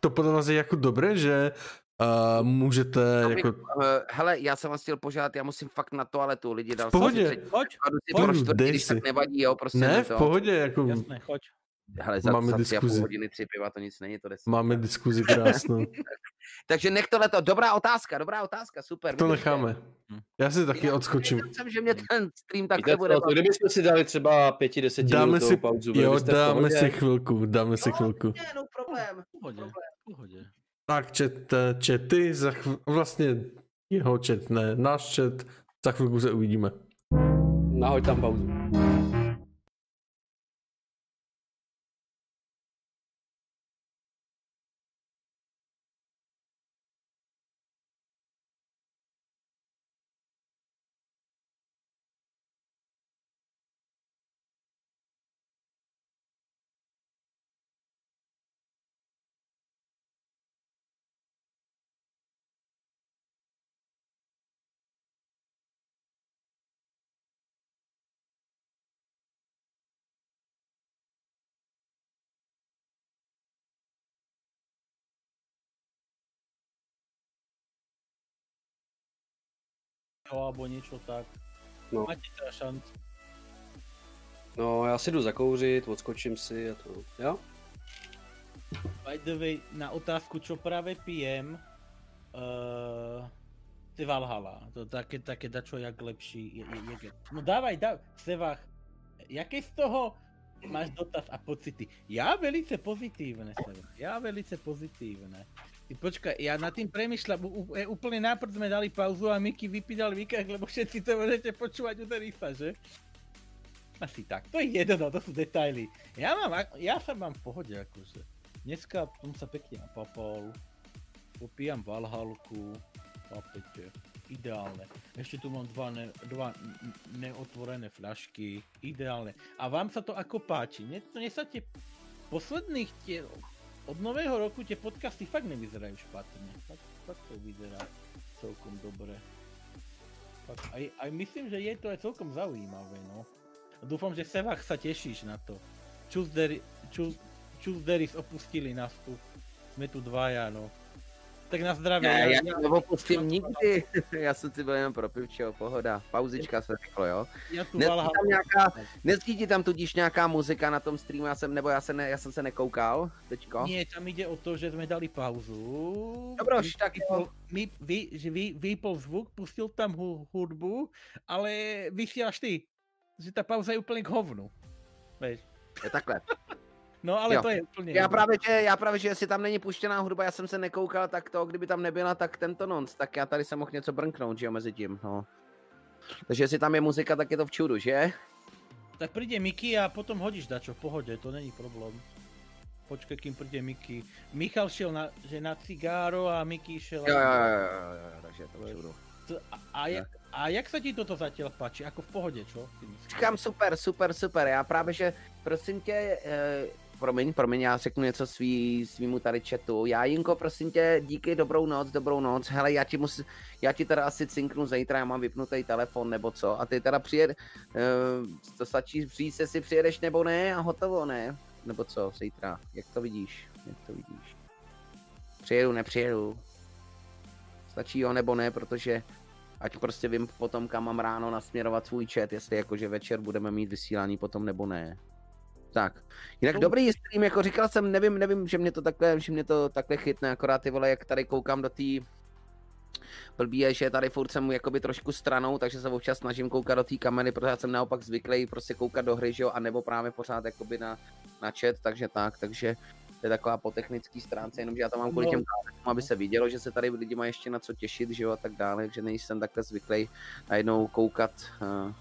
to podle vás je jako dobré, že uh, můžete jako... Uh, hele, já jsem vás chtěl požádat, já musím fakt na toaletu, lidi dal V pohodě. si Pojď, pro čtvrtý, dej když tak si. nevadí, jo, prostě Ne, v to. pohodě, jako jasné, choď. Hele, za, Máme za tři a půl diskuzi. hodiny tři piva, to nic není, to jde. máme diskuzi krásnou. Takže nech tohleto, dobrá otázka, dobrá otázka, super. To necháme. Já si taky Já odskočím. věděl jsem, že mě ten stream tak Víte bude co, to, kdybychom si dali třeba pěti, deseti Dáme si, pauzu, jo, dáme si chvilku, dáme si chvilku. Ne, no problém. V pohodě, pohodě. Tak, čet, čety, za chv... vlastně jeho čet, ne, náš čet, za chvilku se uvidíme. Nahoď tam pauzu. Jo, alebo niečo tak. No. Máte teda šancu. No, já si jdu zakouřit, odskočím si a to, jo? By the way, na otázku, čo práve pijem, uh, ty Valhalla, to také, také dačo jak lepší, je, je, je, No dávaj, dávaj, Sevach, jaké z toho máš dotaz a pocity? Já velice pozitívne, Sevach, já velice pozitívne. Ty počkaj, ja nad tým premyšľam, úplne náprd sme dali pauzu a Miky vypídal výkah, lebo všetci to môžete počúvať u Derisa, že? Asi tak, to je jedno, to sú detaily. Ja mám, ja sa mám v pohode, akože. Dneska som sa pekne napapal, popíjam Valhalku, papete, ideálne. Ešte tu mám dva, ne, dva neotvorené fľašky, ideálne. A vám sa to ako páči? Mne, posledných tie, od nového roku tie podcasty fakt nevyzerajú špatne. Fakt, fakt to vyzerá celkom dobre. Fakt, aj, aj myslím, že je to aj celkom zaujímavé, no. A dúfam, že Sevach sa tešíš na to. Čuzderi, ču, Čuzderis opustili nás tu. Sme tu dvaja, no. Tak na zdravie. Ne, já to neopustím nikdy. já jsem si byl jenom pro pivčo, pohoda. Pauzička se řeklo, jo. Valhalla... tam nějaká, tam tudíž nějaká muzika na tom streamu, já jsem, nebo já, se ne, já jsem se nekoukal, teďko. Nie, tam ide o to, že sme dali pauzu. Dobroš, tak vypol, my, vy, že vy, vypol zvuk, pustil tam hu, hudbu, ale vysielaš ty. Že tá pauza je úplne k hovnu. Vieš. Je takhle. No ale Jo. to je úplne... Já právě, že, já právě, že jestli tam není puštěná hudba, já jsem se nekoukal, tak to, kdyby tam nebyla, tak tento nonc, tak já tady jsem mohl něco brnknout, že jo, mezi tím, no. Takže jestli tam je muzika, tak je to v čudu, že? Tak príde Miky a potom hodíš dačo v pohode, to není problém. Počkaj, kým príde Miky. Michal šiel na, že na cigáro a Miky šiel... Jo, jo, jo, jo, jo, jo, takže je to v čudu. To- A, a, jak, a jak sa ti toto zatiaľ páči? Ako v pohode, čo? Říkám super, super, super, já právě, že prosím tě, eh, promiň, promiň, já řeknu něco svý, svýmu tady chatu. Já Jinko, prosím tě, díky, dobrou noc, dobrou noc. Hele, já ti, musím, já ti teda asi cinknu zítra, já mám vypnutý telefon nebo co. A ty teda přijed, eh, to stačí říct, jestli přijedeš nebo ne a hotovo, ne? Nebo co, zítra, jak to vidíš, jak to vidíš? Přijedu, nepřijedu. Stačí jo nebo ne, protože ať prostě vím potom, kam mám ráno nasměrovat svůj chat, jestli jakože večer budeme mít vysílání potom nebo ne. Tak, jinak To- dobrý stream, jako říkal jsem, nevím, nevím, že mě to takhle, že mě to takhle chytne, akorát ty vole, jak tady koukám do té blbý je, že tady furt jsem jakoby trošku stranou, takže se občas snažím koukat do té kamery, protože já jsem naopak zvyklý prostě koukat do hry, že jo, a nebo právě pořád jakoby na, na chat, takže tak, takže to je taková po technické stránce, jenomže já to mám kvůli No. těm kamerám, aby se vidělo, že se tady lidi mají ještě na co těšit, že jo, a tak dále, takže nejsem takhle zvyklý najednou koukat, uh,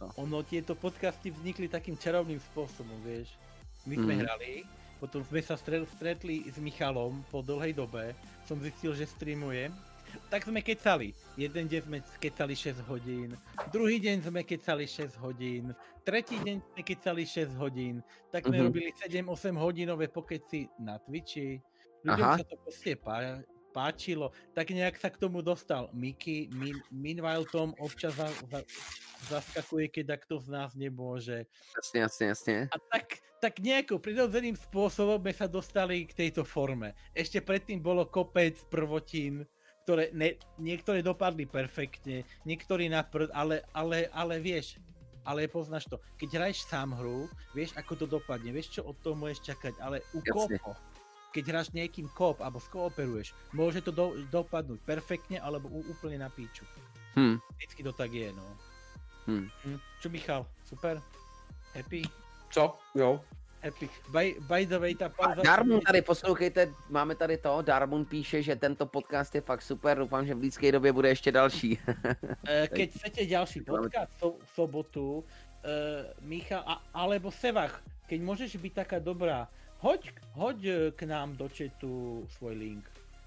no. Ono, tieto podcasty vznikli takým čarovným spôsobom, vieš. My sme Mhm. hrali, potom sme sa stre- stretli s Michalom po dlhej dobe, som zistil, že streamuje. Tak sme kecali. Jeden deň sme kecali 6 hodín, druhý deň sme kecali 6 hodín, tretí deň sme kecali 6 hodín, tak sme Mhm. robili 7-8 hodinové pokeci na Twitchi. Ľuďom Aha. sa to proste pá- páčilo, tak nejak sa k tomu dostal Miky, min, meanwhile Tom občas za, za, zaskakuje, keď kto z nás nemôže. Jasně, jasně, jasně. A tak, tak nejako prirodzeným spôsobom sme sa dostali k tejto forme. Ešte predtým bolo kopec prvotín, ktoré ne, niektoré dopadli perfektne, niektorí na prd, ale, ale, ale vieš, ale poznáš to, keď hraješ sám hru, vieš ako to dopadne, vieš čo od toho môžeš čakať, ale u Jasne. kopo, keď hráš niekým kop alebo skooperuješ, môže to do, dopadnúť perfektne alebo úplne na píču. Hm. Vždycky to tak je, no. Hm. Hm. Čo Michal, super? Happy? Co? Jo. Epic. By, by the way, ta pauza... Darmun tady, poslouchejte, máme tady to, Darmun píše, že tento podcast je fakt super, doufám, že v blízké době bude ještě další. Eh, Keď chcete ďalší podcast v sobotu, uh, Michal, a, alebo Sevach, keď môžeš byť taká dobrá, hoď, hoď eh, k nám do chatu svoj link,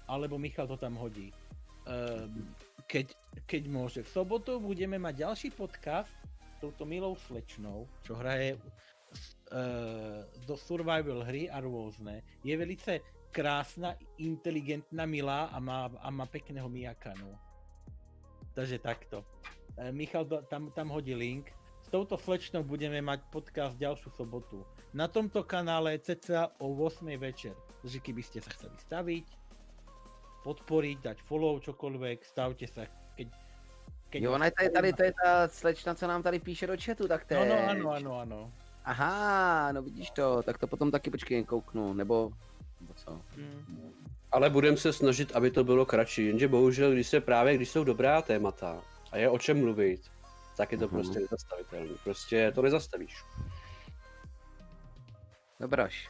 alebo Michal to tam hodí. Um, keď, keď môže. V sobotu budeme mať ďalší podcast s touto milou slečnou, čo hraje uh, do survival hry a rôzne. Je velice krásna, inteligentná, milá a má, a má pekného miakanu. Takže takto. E, Michal tam, tam hodí link. Touto slečnou budeme mať podcast ďalšiu sobotu. Na tomto kanále cca o 8 večer. Takže keby ste sa chceli staviť, podporiť, dať follow, čokoľvek, stavte sa. Keď, keď Jo, ona je tady, tady, to je ta slečna, co nám tady píše do chatu, tak to No, no, je- ano, ano, ano. Aha, no vidíš to, tak to potom taky počkej, kouknu, nebo, nebo co? Mm. Ale budeme se snažit, aby to bylo kratší, jenže bohužel, když se právě, když jsou dobrá témata a je o čem mluvit, tak je to Mhm. prostě nezastavitelné. Prostě to nezastavíš. Dobroš.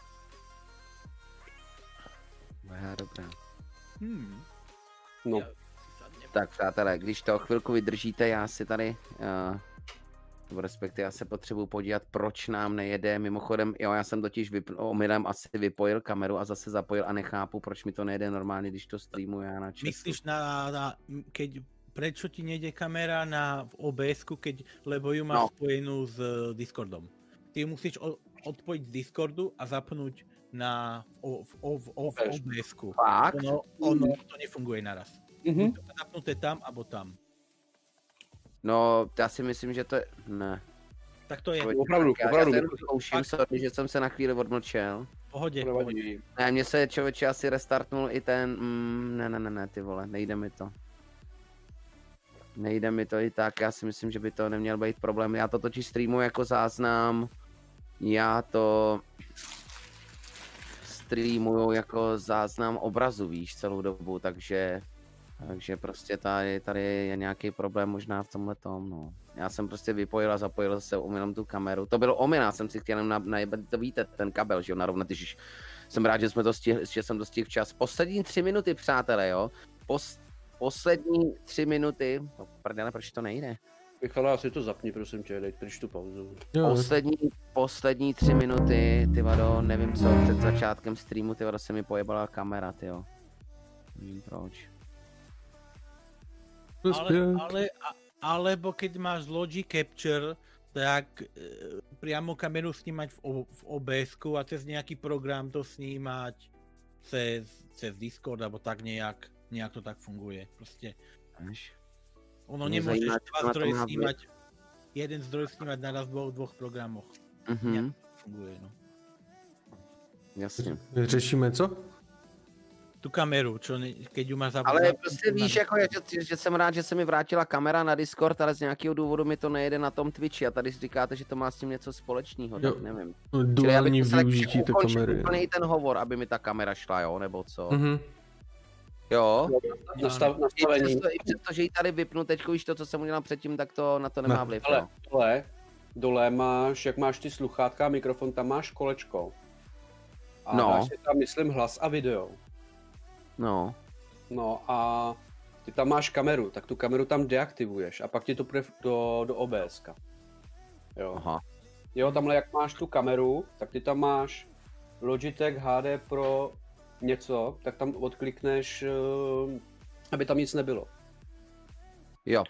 Dobrá, dobrá. Hmm. No, Tak přátelé, když to chvilku vydržíte, já si tady, uh, nebo respektive já se potřebuji podívat, proč nám nejede. Mimochodem, jo, já jsem totiž vyp- omylem asi vypojil kameru a zase zapojil a nechápu, proč mi to nejede normálně, když to streamuji já na chatu. Myslíš na, na keď, prečo ti nejde kamera na v obs keď, lebo ju máš No. spojenú s eh, Discordom. Ty ju musíš o, odpojiť z Discordu a zapnúť na v, v, v, v OBS. OBS-ku. Fakt? Ono, ono to nefunguje naraz. mhm. To je zapnuté tam, abo tam. No, já si myslím, že to je... Ne. Tak to je Pojď. opravdu, Já, já opravdu. jenom zkouším, sorry, že jsem se na chvíli odmlčel. pohode. nevadí. Ne, mně se člověče asi restartnul i ten, mm, ne, ne, ne, ne, ty vole, nejde mi to. Nejde mi to i tak, já si myslím, že by to neměl být problém. Já to totiž streamuji jako záznam, já to streamuju jako záznam obrazu, víš, celou dobu, takže, takže prostě tady, tady je nějaký problém možná v tomhle tom, no. Já jsem prostě vypojil a zapojil se omylem tu kameru. To bylo omyl, jsem si chtěl na, najebat, to víte, ten kabel, že jo, narovnat, když jsem rád, že jsme to stihli, že jsem to stihl včas. Poslední tři minuty, přátelé, jo. Pos, poslední tři minuty, no prdele, proč to nejde? Michal, asi to zapni, prosím tě, dej pryč tu pauzu. Jo, Poslední, poslední tři minuty, ty vado, nevím co, před začátkem streamu, ty vado, se mi pojebala kamera, ty jo. Nevím proč. Ale, ale, alebo keď máš Logic Capture, tak e, priamo kameru snímať v, O- v OBS-ku a cez nejaký program to snímať cez, cez Discord, alebo tak nejak, nejak to tak funguje. Proste Až. ono Mě zajímá, dva zdroje snímať, jeden zdroj snímať naraz v dvoch, dvoch programoch. Mhm, Funguje, no. jasně. Řešíme co? Tu kameru, čo ne, keď ju máš zap- Ale prostě na víš, jako, že, že, jsem rád, že se mi vrátila kamera na Discord, ale z nějakého důvodu mi to nejede na tom Twitchi a tady si říkáte, že to má s tím něco společného, tak nevím. Duální musel jako využití té kamery. úplně i ten hovor, aby mi ta kamera šla, jo, nebo co. Mhm. Jo, Nastav, i nastavení. přesto, i přesto, že ji tady vypnu teď, víš to, co jsem udělal předtím, tak to na to nemá Ne, vliv, Ale jo. dole, dole máš, jak máš ty sluchátka a mikrofon, tam máš kolečko. A No. dáš si tam, myslím, hlas a video. No, No a ty tam máš kameru, tak tu kameru tam deaktivuješ a pak ti to půjde do, do OBS. Jo. aha. Jo, tamhle jak máš tu kameru, tak ty tam máš Logitech HD Pro něco, tak tam odklikneš, eh, aby tam nic nebylo. Jo.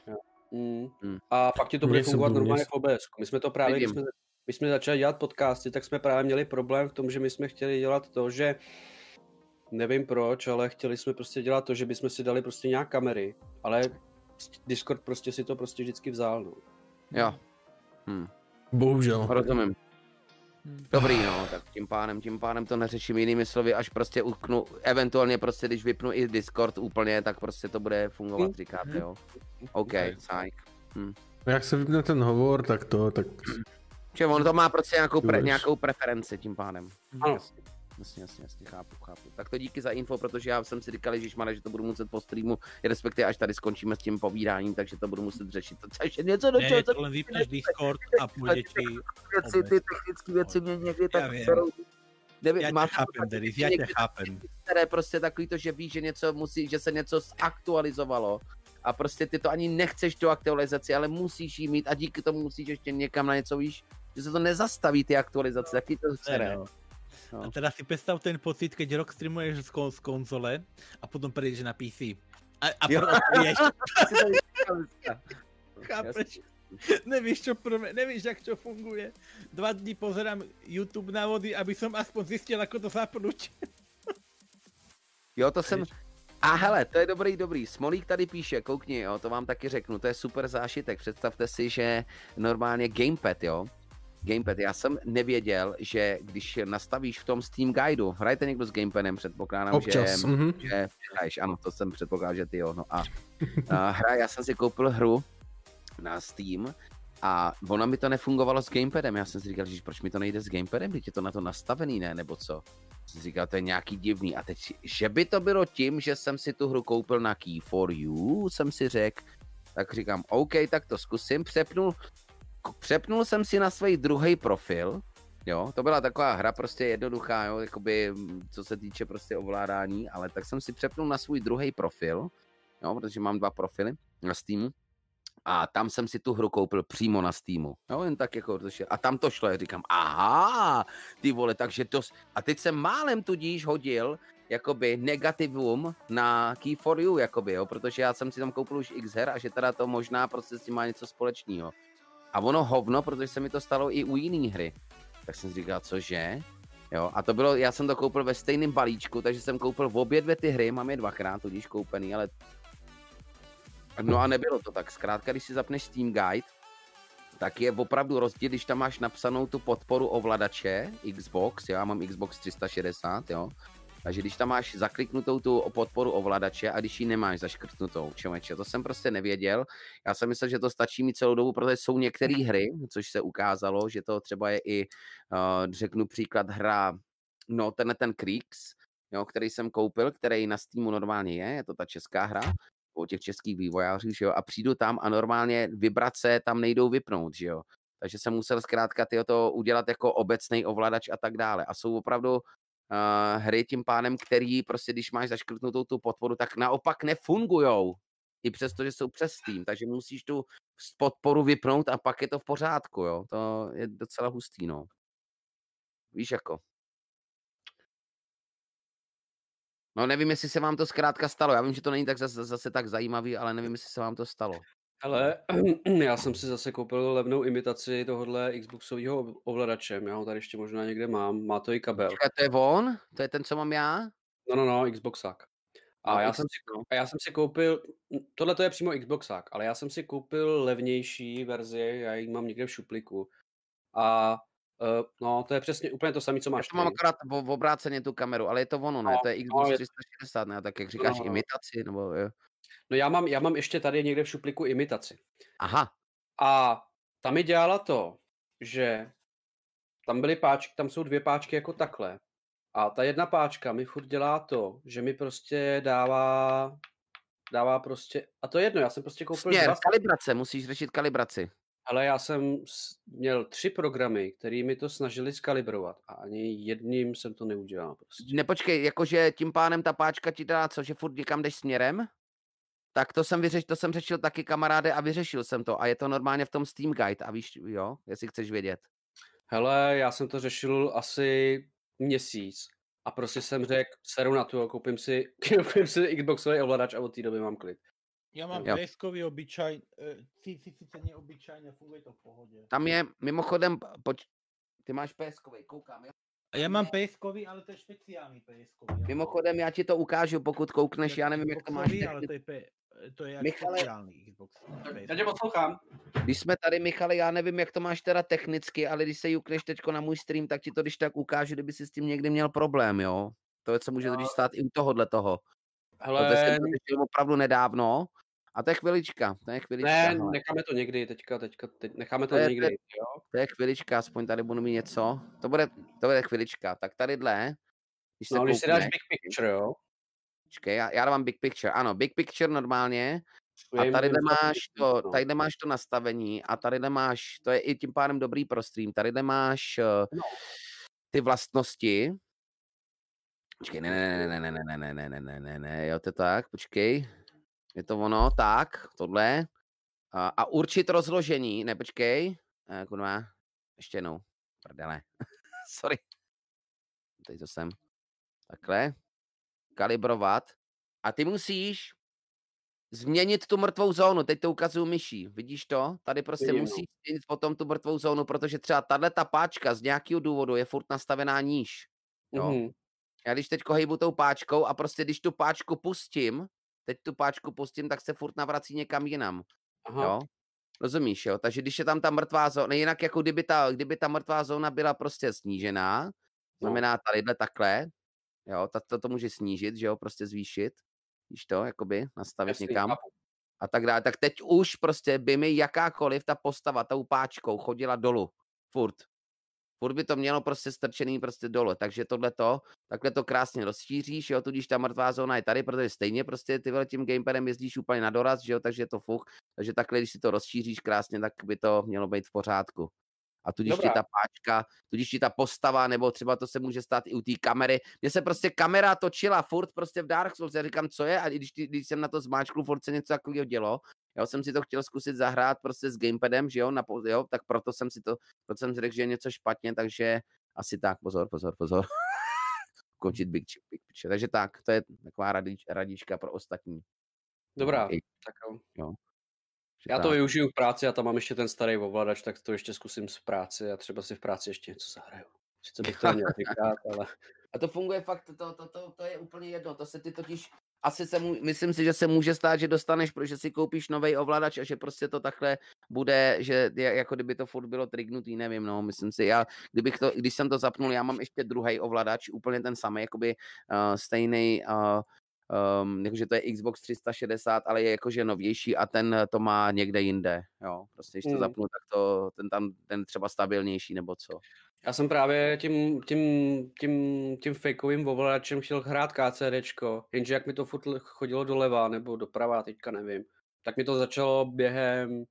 Mm. Mm. A pak ti to bude fungovat normálně v OBS. My jsme to právě, když jsme, když jsme začali dělat podcasty, tak jsme právě měli problém v tom, že my jsme chtěli dělat to, že nevím proč, ale chtěli jsme prostě dělat to, že bychom si dali prostě nějak kamery, ale Discord prostě si to prostě vždycky vzal. No. Jo. Hm. Bohužel. Rozumím. Hm. Dobrý, no, tak tím pádem, tím pádem to neřeším jinými slovy, až prostě utknu, eventuálně prostě, když vypnu i Discord úplně, tak prostě to bude fungovat, Hm. říkáte, jo. OK, sajk. Jak se vypne ten hovor, tak to, tak Že on to má prostě nějakou, pre, nějakou preferenci tím pádem. Ano. Jasně, jasně, jasně, jasně, chápu, chápu. Tak to díky za info, protože já jsem si říkal, že že to budu muset po streamu, respektive až tady skončíme s tím povídáním, takže to budu muset řešit. To ještě něco do Ne, čeho, to len vypneš Discord a půjde ti... věci, ty technické věci mě někdy tak. Nevím, Já tě máš chápem, Denis, já tě chápem. které prostě takový to, že víš, že něco musí, že se něco zaktualizovalo a prostě ty to ani nechceš tu aktualizaci, ale musíš jí mít a díky tomu musíš ještě někam na něco víš, že se to nezastaví ty aktualizace, taky to Ne, sere. no. No. A teda si predstav ten pocit, keď rok streamuješ z, kon- z konzole a potom prejdeš na PC. A, a Jo. chápeš? Nevíš, čo prvé, nevíš, jak čo funguje. Dva dní pozerám YouTube na vody, aby som aspoň zistil, ako to zapnúť. Jo, to jsem... A hele, to je dobrý, dobrý. Smolík tady píše, koukni, jo, to vám taky řeknu, to je super zážitek. Představte si, že normálně gamepad, jo, gamepad. Já jsem nevěděl, že když nastavíš v tom Steam Guideu, hrajete někdo s gamepadem, předpokládám, občas. že, mhm. že hraješ, ano, to jsem předpokládal, že ty jo, no a, a hra, já jsem si koupil hru na Steam a ona mi to nefungovalo s gamepadem. Já jsem si říkal, že proč mi to nejde s gamepadem, teď je to na to nastavený, ne, nebo co? Jsem si říkal, to je nějaký divný. A teď, že by to bylo tím, že jsem si tu hru koupil na Key for You, jsem si řekl, tak říkám, OK, tak to zkusím. Přepnul, přepnul jsem si na svůj druhý profil, jo, to byla taková hra prostě jednoduchá, jo, jakoby, co se týče prostě ovládání, ale tak jsem si přepnul na svůj druhý profil, jo, protože mám dva profily na Steamu, a tam jsem si tu hru koupil přímo na Steamu. Jo, jen tak jako, protože- a tam to šlo, já říkám, aha, ty vole, takže to, a teď jsem málem tudíž hodil, jakoby negativum na Key for You, jakoby, jo, protože já jsem si tam koupil už x her a že teda to možná prostě s tím má něco společného. A ono hovno, protože se mi to stalo i u jiný hry. Tak jsem si říkal, cože? Jo, a to bylo, já jsem to koupil ve stejném balíčku, takže jsem koupil v obě dvě ty hry, mám je dvakrát tudíž koupený, ale No a nebylo to tak. Zkrátka, když si zapneš Steam Guide, tak je opravdu rozdíl, když tam máš napsanou tu podporu ovladače Xbox, já mám Xbox 360, jo. Takže když tam máš zakliknutou tu podporu ovladače a když ji nemáš zaškrtnutou, čověče, to jsem prostě nevěděl. Já jsem myslel, že to stačí mít celou dobu, protože jsou některé hry, což se ukázalo, že to třeba je i, uh, řeknu příklad, hra, no tenhle ten Creeks, jo, který jsem koupil, který na Steamu normálně je, je to ta česká hra, o těch českých vývojářů, že jo, a přijdu tam a normálně vibrace tam nejdou vypnout, že jo. Takže jsem musel zkrátka tyjo, to udělat jako obecný ovladač a tak dále. A jsou opravdu hry tím pádem, který prostě, když máš zaškrtnutou tu podporu, tak naopak nefungujou. I přesto, že jsou přes Steam, takže musíš tu podporu vypnout a pak je to v pořádku, jo. To je docela hustý, no. Víš jako. No nevím, jestli se vám to zkrátka stalo. Já vím, že to není tak zase, zase tak zajímavý, ale nevím, jestli se vám to stalo. Ale já jsem si zase koupil levnou imitaci tohohle Xboxového ovladače. Já ho tady ještě možná někde mám. Má to i kabel. Počkej, to je on? To je ten, co mám já? No, no, no, Xboxák. A No, já, jsem si, no. a já jsem si koupil, tohle to je přímo Xboxák, ale já jsem si koupil levnější verzi, já ji mám někde v šupliku. A uh, no, to je přesně úplně to samé, co Já máš to mám akorát v, obráceně tu kameru, ale je to ono, ne? No, To je no, Xbox je- 360, ne? Tak jak říkáš, no, no. imitaci, nebo jo. No já mám, já mám ještě tady někde v šupliku imitaci. Aha, A tam mi dělala to, že tam byly páčky, tam jsou dvě páčky jako takhle. A ta jedna páčka mi furt dělá to, že mi prostě dává, dává prostě, a to je jedno, já jsem prostě koupil směr, dva, kalibrace, musíš řešit kalibraci. ale já jsem měl tři programy, které mi to snažili skalibrovat a ani jedním jsem to neudělal prostě. Nepočkej, jakože tím pánem ta páčka ti dá co, že furt někam jdeš směrem? Tak to jsem vyřešil, to jsem řešil taky kamaráde a vyřešil jsem to. A je to normálně v tom Steam Guide a víš, jo, jestli chceš vědět. Hele, já jsem to řešil asi měsíc a prostě jsem řekl, seru na to, koupím si, koupím si Xboxový ovladač a od té doby mám klid. Já mám Jo. PS-kový obyčaj, eh, si, si, sice neobyčajně, funguje to v pohodě. Tam je, mimochodem, poč... ty máš PSkový, koukám, jo? A já mám PS-kový, ale to je speciální PS-kový. Mimochodem, já ti to ukážu, pokud koukneš, já nevím, jak to máš. Ale to je, P... to je Michale- Xbox. Já tě poslouchám. Když jsme tady, Michale, já nevím, jak to máš teda technicky, ale když se jukneš teďko na můj stream, tak ti to když tak ukážu, kdyby si s tím někdy měl problém, jo? To je, co může totiž stát i u tohohle toho. Hele, jsem to řešil opravdu nedávno. A to je chvilička, to je chvilička. ne, hele. necháme to někdy, teďka, teďka, teď, necháme to To je- někdy, jo? To je chvilička, aspoň tady budu mít něco. To bude, to bude chvilička. Tak tadyhle, když se No, když si dáš big picture, jo? Počkej, já, já dávám big picture. Ano, big picture normálně. A jim máš to, no. tadyhle máš to nastavení a tadyhle máš, to je i tím pádem dobrý pro stream, tadyhle máš eh, No. ty vlastnosti. Počkej, ne, ne, ne, ne, ne, ne, ne, ne, ne, ne, ne, ne, jo, to je tak, počkej. Je to ono, tak, tohle. A, a určit rozložení, ne, počkej. Eh, Kurva, ještě jednou, prdele. Sorry. Teď to jsem. Takhle. Kalibrovat. A ty musíš změnit tu mrtvou zónu. Teď to ukazuju myší. Vidíš to? Tady prostě Vidím, no. musíš změnit potom tu mrtvou zónu, protože třeba tahle ta páčka z nějakého důvodu je furt nastavená níž. Jo. Mhm. Já když teď hejbu tou páčkou a prostě když tu páčku pustím, teď tu páčku pustím, tak se furt navrací někam jinam. Aha. Jo? Rozumíš, jo? Takže když je tam ta mrtvá zóna, jinak jako kdyby ta, kdyby ta mrtvá zóna byla prostě snížená, No. znamená tadyhle takhle, jo, tak to, to může snížit, že jo, prostě zvýšit, víš to, jakoby nastavit Jasný, někam chápu. a tak dále. Tak teď už prostě by mi jakákoliv ta postava tou páčkou chodila dolů. Furt. Furt by to mělo prostě strčený prostě dole. Takže tohle to, takhle to krásně rozšíříš, jo, tudíž ta mrtvá zóna je tady, protože stejně prostě ty tím gamepadem jezdíš úplně na doraz, že jo, takže je to fuch. Takže takhle, když si to rozšíříš krásně, tak by to mělo být v pořádku. A tudíž Dobrá. ti ta páčka, tudíž ti ta postava, nebo třeba to se může stát i u té kamery. Mně se prostě kamera točila furt prostě v Dark Souls. Já říkám, co je? A když, když jsem na to zmáčkl, furt se něco takového dělo. Já jsem si to chtěl zkusit zahrát prostě s gamepadem, že jo, na, jo tak proto jsem si to, proto jsem si řekl, že je něco špatně, takže asi tak, pozor, pozor, pozor. Končit big, Chi- big picture. Takže tak, to je taková radič, radička pro ostatní. Dobrá, I- tak jo. že Já to využiju v práci a tam mám ještě ten starý ovladač, tak to ještě zkusím v práci a třeba si v práci ještě něco zahraju. Sice bych to neměl říkat, ale A to funguje fakt, to, to, to, to je úplně jedno, to se ty totiž, asi se mu, myslím si, že se může stát, že dostaneš, protože si koupíš nový ovladač a že prostě to takhle bude, že je, jako kdyby to furt bylo trignutý, nevím, no, myslím si, já, kdybych to, když jsem to zapnul, já mám ještě druhý ovladač, úplně ten samý, jakoby uh, stejný, uh, um, jakože to je Xbox 360, ale je jakože novější a ten to má někde jinde, jo, prostě když to Mm. zapnu, tak to, ten tam, ten třeba stabilnější nebo co. já jsem právě tím, tím, tím, tím fakeovým ovladačem chtěl hrát KCDčko, jenže jak mi to furt chodilo doleva nebo doprava, teďka nevím, tak mi to začalo během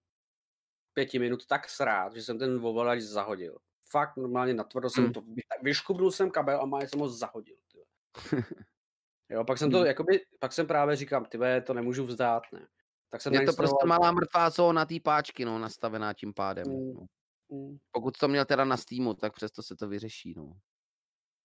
pěti minut tak srát, že jsem ten ovladač zahodil. Fakt normálně natvrdo jsem Mm. to, vy- vyškubnul jsem kabel a má jsem ho zahodil. Jo, pak jsem to, Mm. jakoby, pak jsem právě říkám, ty to nemůžu vzdát, ne. Tak jsem Je to prostě malá mrtvá zóna té páčky, no, nastavená tím pádem. Mm. No. Mm, Pokud to měl teda na Steamu, tak přesto se to vyřeší, no.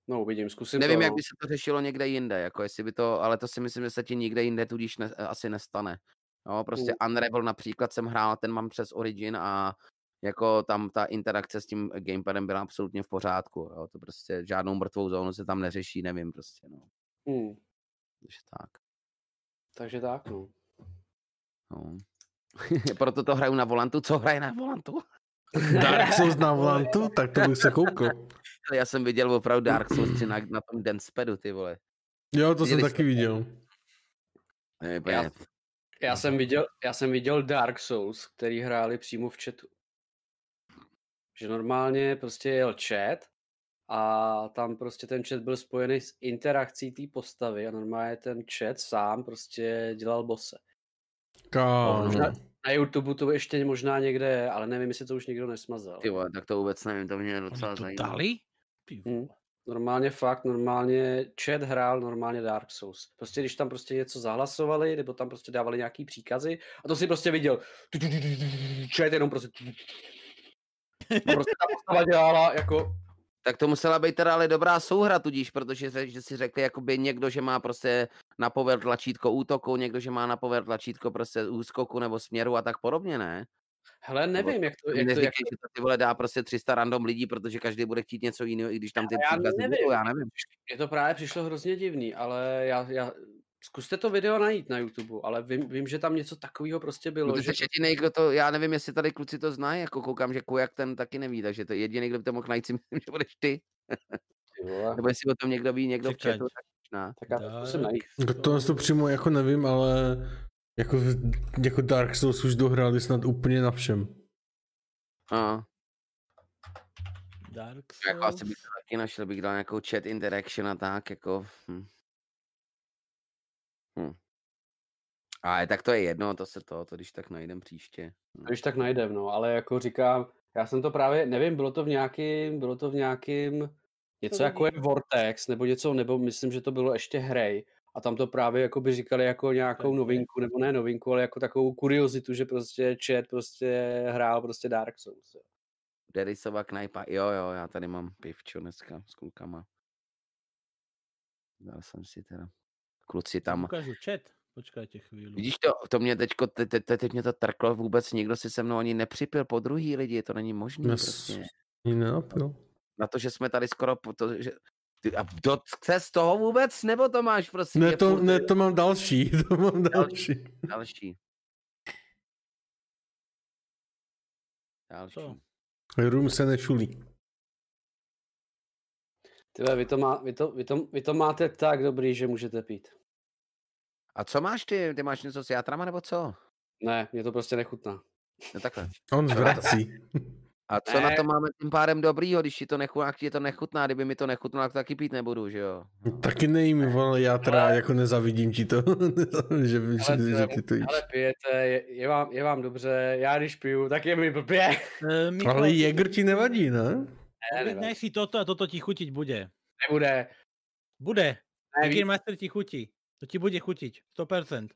No, uvidím, zkusím Nevím, to, jak no. by se to řešilo někde jinde, jako jestli by to, ale to si myslím, že se ti nikde jinde tudíž ne, asi nestane. No, prostě Unravel například jsem hrál, ten mám přes Origin a jako tam ta interakce s tím gamepadem byla absolutně v pořádku, jo, to prostě žádnou mrtvou zónu se tam neřeší, nevím prostě, no. Mm, Takže tak, takže tak, no. no. Proto to hraju na volantu, co hraje na volantu? Dark Souls na volantu, tak to bych se koukl. Já jsem viděl opravdu Dark Souls 3 na, na tom Dancepadu, ty vole. Jo, to jsem Viděli taky viděl. Ne, Já, já, jsem viděl, já jsem viděl Dark Souls, který hráli přímo v chatu. Že normálně prostě jel chat a tam prostě ten chat byl spojený s interakcí té postavy a normálně ten chat sám prostě dělal bose. Kámo. Možná- Na YouTube to ještě možná někde je, ale nevím, jestli to už nikdo nesmazal. Ty vole, tak to vůbec nevím, to mě Oni docela to zajímá. dali? Hm. vole. Normálně fakt, normálně chat hrál normálně Dark Souls. Prostě když tam prostě něco zahlasovali, nebo tam prostě dávali nějaký příkazy, a to si prostě viděl. Chat jenom prostě. A prostě ta postava dělala jako, Tak to musela být teda ale dobrá souhra tudíž, protože že si řekli jakoby někdo, že má prostě na pover tlačítko útoku, někdo, že má na pover tlačítko prostě úskoku nebo směru a tak podobně, ne? hele, nevím, jak to, jak to, jak Neříkej, že to ty vole dá prostě 300 random lidí, protože každý bude chtít něco jiného, i když tam ty já nevím. budou, já nevím. Mně to právě přišlo hrozně divný, ale já, já, zkuste to video najít na YouTube, ale vím, vím že tam něco takového prostě bylo. No, že jediný, kdo to, já nevím, jestli tady kluci to znají, jako koukám, že Kujak ten taky neví, takže to je jediný, kdo by to mohl najít, si myslím, že budeš ty. Nebo jestli o tom někdo ví, někdo v Čekať. chatu, tak možná. tak já to zkusím najít. To, to přímo jako nevím, ale jako, jako Dark Souls už dohráli snad úplně na všem. A, Dark jako asi Souls. bych to taky našel, bych dal nějakou chat interaction a tak, jako. Hm. Hm. Ale tak to je jedno, to se to, to když tak najdem příště. Hm. Když tak najdem, no, ale jako říkám, já jsem to právě, nevím, bylo to v nějakým, bylo to v nějakým, něco jako je. Vortex, nebo něco, nebo myslím, že to bylo ještě hrej. A tam to právě jako by říkali jako nějakou novinku, nebo ne novinku, ale jako takovou kuriozitu, že prostě chat prostě hrál prostě Dark Souls. jo. Derisova knajpa, jo, jo, já tady mám pivčo dneska s klukama. Dal jsem si teda. Kluci tam. Ukážu chat. Počkajte chvíli. Vidíš to, to mě teďko, te, te, te, teď mě to trklo vůbec, nikdo si se mnou ani nepřipil po druhý lidi, to není možné prostě. Nenapil. Na to, že jsme tady skoro, po to, že, ty, a to chce z toho vůbec, nebo to máš prostě Ne to, ne, to mám další, to mám další. další. Další. Co? Rum se nečulí. Tyhle, vy to, má, vy, to, vy, to, vy to máte tak dobrý, že můžete pít. A co máš ty? Ty máš něco s játrama, nebo co? Ne, mě to prostě nechutná. No takhle. On zvrací. A co na Ne. to máme tím pádem dobrýho, když ti to nechutná, ti to nechutná, kdyby mi to nechutnalo, tak taky pít nebudu, že jo? Taky nejím, vole, já teda jako nezavidím ti to, že, Ale, že, že ty to jíš. ale pijete, je, je, vám, je vám dobře, já když piju, tak je mi blbě. Uh, Ale Jäger ti nevadí, ne? Ne, nevadí. si toto a toto ti chutiť bude. Nebude. Bude. Ne, Jäger ví, Master ti chutí. To ti bude chutiť. 100%.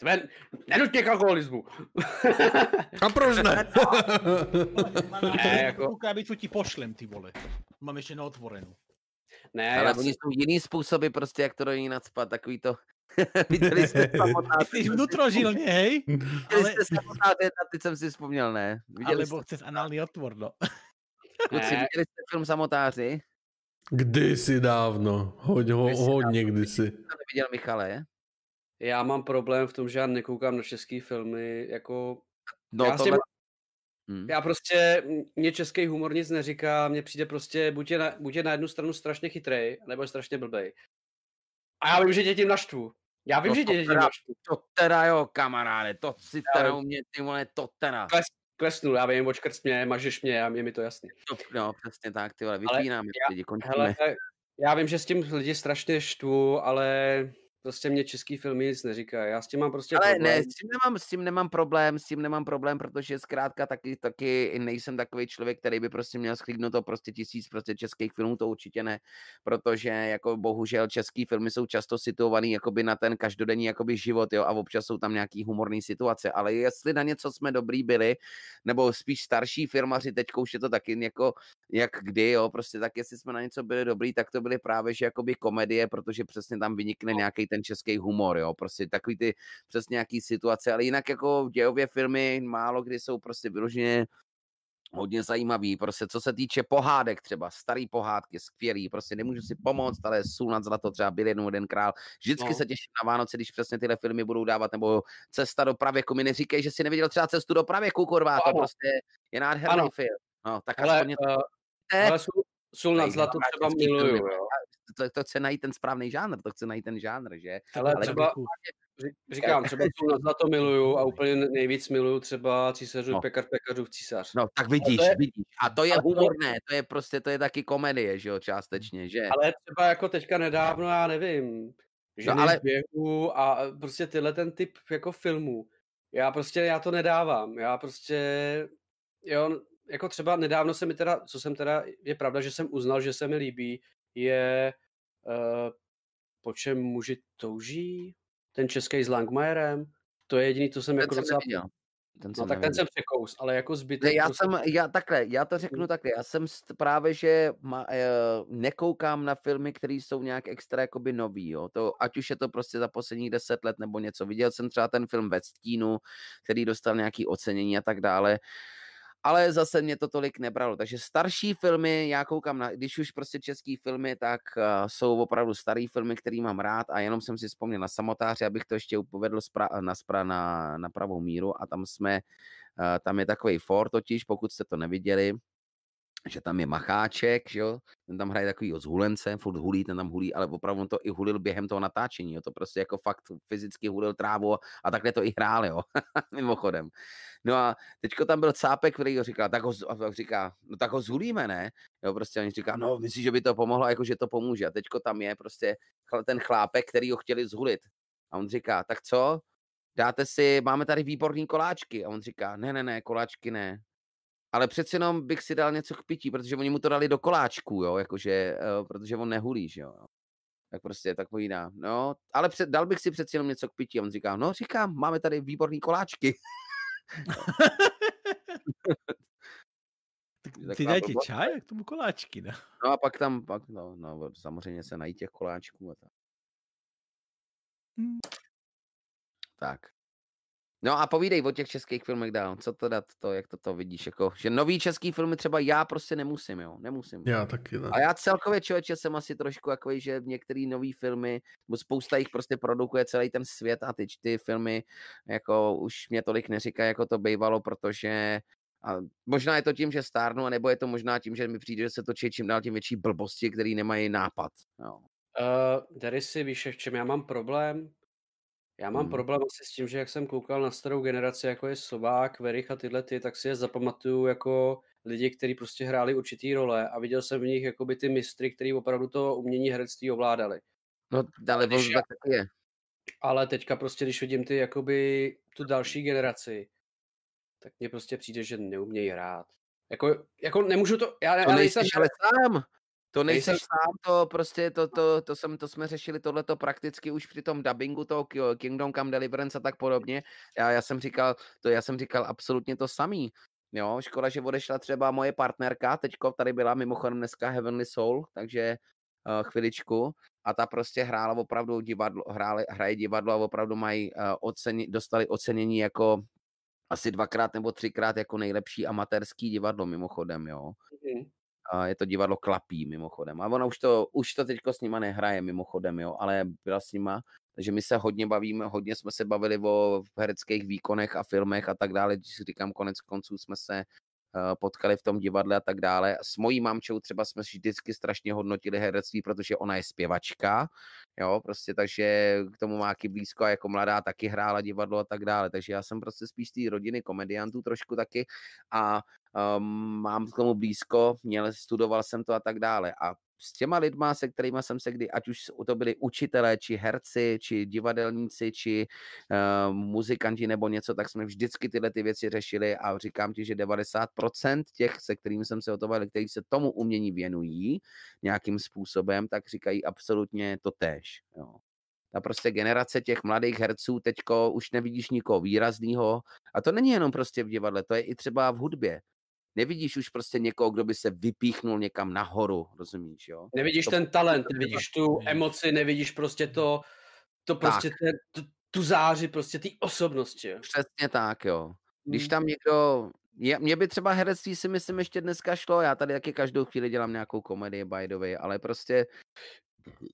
Sven, nenuť mě k alkoholismu. A proč ne? Ne, jako- ti pošlem, ty vole. Mám ještě neotvorenou. ne, Ale já oni si, jsou jiný způsoby prostě, jak to do ní nadspat, takový to... Viděli jste samotáře, Ty jsi vnútrožilne, hej? viděli ale- jste samotáře, na ty jsem si vzpomněl, ne? Viděli Alebo jste, cez análny otvor, no. kluci, viděli jste film Samotáři? Kdysi dávno, Hoď, ho, Kdysi hodně kdysi. To neviděl Michale? já mám problém v tom, že já nekoukám na české filmy, jako No já, tohle... Hm. já prostě, mě český humor nic neříká, mně přijde prostě, buď je, na, buď je na jednu stranu strašně chytrej, nebo je strašně blbej. A já vím, že tě tím naštvu. Já vím, No že tě tím naštvu. To teda jo, kamaráde, to si teda u mě, ty vole, to teda. Kles, klesnu, já vím, očkrc mě, mažeš mě, a je mi to jasný. No, přesně tak, ty vole, Ale vypínáme já- lidi, končíme. Hele, já vím, že s tím lidi strašně štvu, ale prostě mě český filmy nic neříká. Já s tím mám prostě Ale problém. ne, s tím, nemám, s tím nemám problém, s tím nemám problém, protože zkrátka taky, taky nejsem takový člověk, který by prostě měl schlídnuto prostě tisíc prostě českých filmů, to určitě ne, protože jako bohužel český filmy jsou často situovaný jakoby na ten každodenní jakoby život, jo, a občas jsou tam nějaký humorný situace, ale jestli na něco jsme dobrý byli, nebo spíš starší filmaři, teďka už je to taky jako, jak kdy, jo, prostě tak jestli jsme na něco byli dobrý, tak to byly právě, že jakoby komedie, protože přesně tam vynikne nějaký ten český humor, jo, prostě takový ty přesně nějaký situace, ale jinak jako dějově filmy málo kdy jsou prostě vyloženě hodně zajímavý, prostě co se týče pohádek třeba, starý pohádky, skvělý, prostě nemůžu si pomoct, ale sůl nad zlato třeba byl jednou jeden král, vždycky No. se těším na Vánoce, když přesně tyhle filmy budou dávat, nebo Cesta do pravěku, mi neříkej, že si neviděl třeba Cestu do pravěku, kurva, to prostě je nádherný Ano. film, no, tak Ale, aspoň uh, ale sůl, sůl nad zlato třeba miluju, jo. To, to chce najít ten správný žánr, to chce najít ten žánr, že? Ale Ale třeba, Pravěku. ři- říkám, třeba sůl nad zlato miluju a úplně nejvíc miluju třeba císařů No. pekař pekařův císař. No, tak vidíš, je- vidíš. A to je ale to- humorné, to je prostě, to je taky komedie, že jo, částečně, že? Ale třeba jako teďka nedávno, já nevím, ženy ale- v běhu a prostě tyhle ten typ jako filmů. Já prostě, já to nedávám. Já prostě, jo, jako třeba nedávno se mi teda, co jsem teda, je pravda, že jsem uznal, že se mi líbí, je po čem muži touží, ten český s Langmajerem. To je jediný, co jsem Ten jako jsem docela, neviděl. Ten No jsem tak ten neviděl. jsem překous, ale jako zbytek... Ne, já prostě- jsem, já takhle, já to řeknu takhle, já jsem st- právě, že ma, e, nekoukám na filmy, které jsou nějak extra jakoby nový, jo, to, ať už je to prostě za posledních deset let nebo něco, viděl jsem třeba ten film Ve stínu, který dostal nějaký ocenění a tak dále, ale zase mě to tolik nebralo, takže starší filmy, já koukám na, když už prostě český filmy, tak uh, jsou opravdu starý filmy, který mám rád a jenom jsem si vzpomněl na samotáře, abych to ještě upovedl spra- na, spra- na, na pravou míru. A tam jsme Uh, tam je takový for totiž, pokud jste to neviděli, že tam je Macháček, že jo, ten tam hraje takový zhulence, furt hulí, ten tam hulí, ale opravdu on to i hulil během toho natáčení, jo, to prostě jako fakt fyzicky hulil trávu a takhle to i hrál, jo, mimochodem. No a teďko tam byl cápek, který ho říkal, tak ho, z- říká, no tak ho zhulíme, ne? Jo, prostě oni říká, no myslíš, že by to pomohlo, jako že to pomůže. A teďko tam je prostě ten chlápek, který ho chtěli zhulit. A on říká, tak co? Dáte si, máme tady výborný koláčky. A on říká, ne, ne, ne, koláčky ne. Ale přeci jenom bych si dal něco k pití, protože oni mu to dali do koláčků, jo, jakože, uh, protože on nehulí, že jo. Tak prostě tak povídá, no, ale před, dal bych si přeci jenom něco k pití. A on říká, no, říkám, máme tady výborný koláčky. Si dajte blbost, čaj a k tomu koláčky, no. No a pak tam, pak, no, no samozřejmě se nají těch koláčků a tak. Hm. Tak. No a povídej o těch českých filmech dál. Co to dát to, jak to, to vidíš? Jako, že nový český filmy třeba já prostě nemusím, jo. Nemusím. Já taky ne. A já celkově člověče jsem asi trošku takový, že v některé nový filmy, nebo spousta jich prostě produkuje celý ten svět a ty, ty filmy jako už mě tolik neříkají, jako to bývalo, protože a možná je to tím, že stárnu, nebo je to možná tím, že mi přijde, že se točí čím dál tím větší blbosti, který nemají nápad. Jo. Uh, tady si víš, v čem já mám problém? Já mám Hmm. problém asi s tím, že jak jsem koukal na starou generaci, jako je Sobák, Verich a tyhle ty, tak si je zapamatuju jako lidi, kteří prostě hráli určitý role a viděl jsem v nich jakoby ty mistry, kteří opravdu to umění herectví ovládali. No, ale on já- tak je. Ale teďka prostě, když vidím ty jakoby tu další generaci, tak mně prostě přijde, že neumějí hrát. Jako, jako nemůžu to, já, To já nejsem, ale sám. To Nejsem- nejseš sám, to prostě, to, to, to, jsem, to jsme řešili tohleto prakticky už při tom dubbingu toho Ki- Kingdom Come Deliverance a tak podobně. Já, já jsem říkal, to já jsem říkal absolutně to samý. Jo, škoda, že odešla třeba moje partnerka, teďko tady byla mimochodem dneska Heavenly Soul, takže uh, chviličku a ta prostě hrála opravdu divadlo, hrále, hraje divadlo a opravdu mají uh, oceni, dostali ocenění jako asi dvakrát nebo třikrát jako nejlepší amatérský divadlo mimochodem, jo. Mhm. Je to divadlo Klapí mimochodem. A ona už to, už to teďko s nima nehraje mimochodem, jo, ale byla s nima. Takže my se hodně bavíme, hodně jsme se bavili o hereckých výkonech a filmech a tak dále. Když si říkám, konec konců jsme se potkali v tom divadle a tak dále. S mojí mamčou třeba jsme vždycky strašně hodnotili herectví, protože ona je zpěvačka, jo, prostě takže k tomu má taky blízko a jako mladá taky hrála divadlo a tak dále. Takže já jsem prostě spíš té rodiny komediantů trošku taky a um, mám k tomu blízko, měl, studoval jsem to a tak dále. A s těma lidma, se kterými jsem se kdy, ať už to byli učitelé, či herci, či divadelníci, či uh, muzikanti nebo něco, tak jsme vždycky tyhle ty věci řešili a říkám ti, že 90% těch, se kterými jsem se o to bavil, kteří se tomu umění věnují nějakým způsobem, tak říkají absolutně to též. Jo. Ta prostě generace těch mladých herců, teďko už nevidíš nikoho výrazného. A to není jenom prostě v divadle, to je i třeba v hudbě. Nevidíš už prostě někoho, kdo by se vypíchnul někam nahoru, rozumíš, jo? Nevidíš To- ten talent, to- nevidíš tu emoci, nevidíš prostě to, to prostě ten, tu, tu záři prostě té osobnosti. jo. Přesně tak, jo. Když Mm. tam někdo, je, mě by třeba herectví si myslím ještě dneska šlo, já tady taky každou chvíli dělám nějakou komedii by the way, ale prostě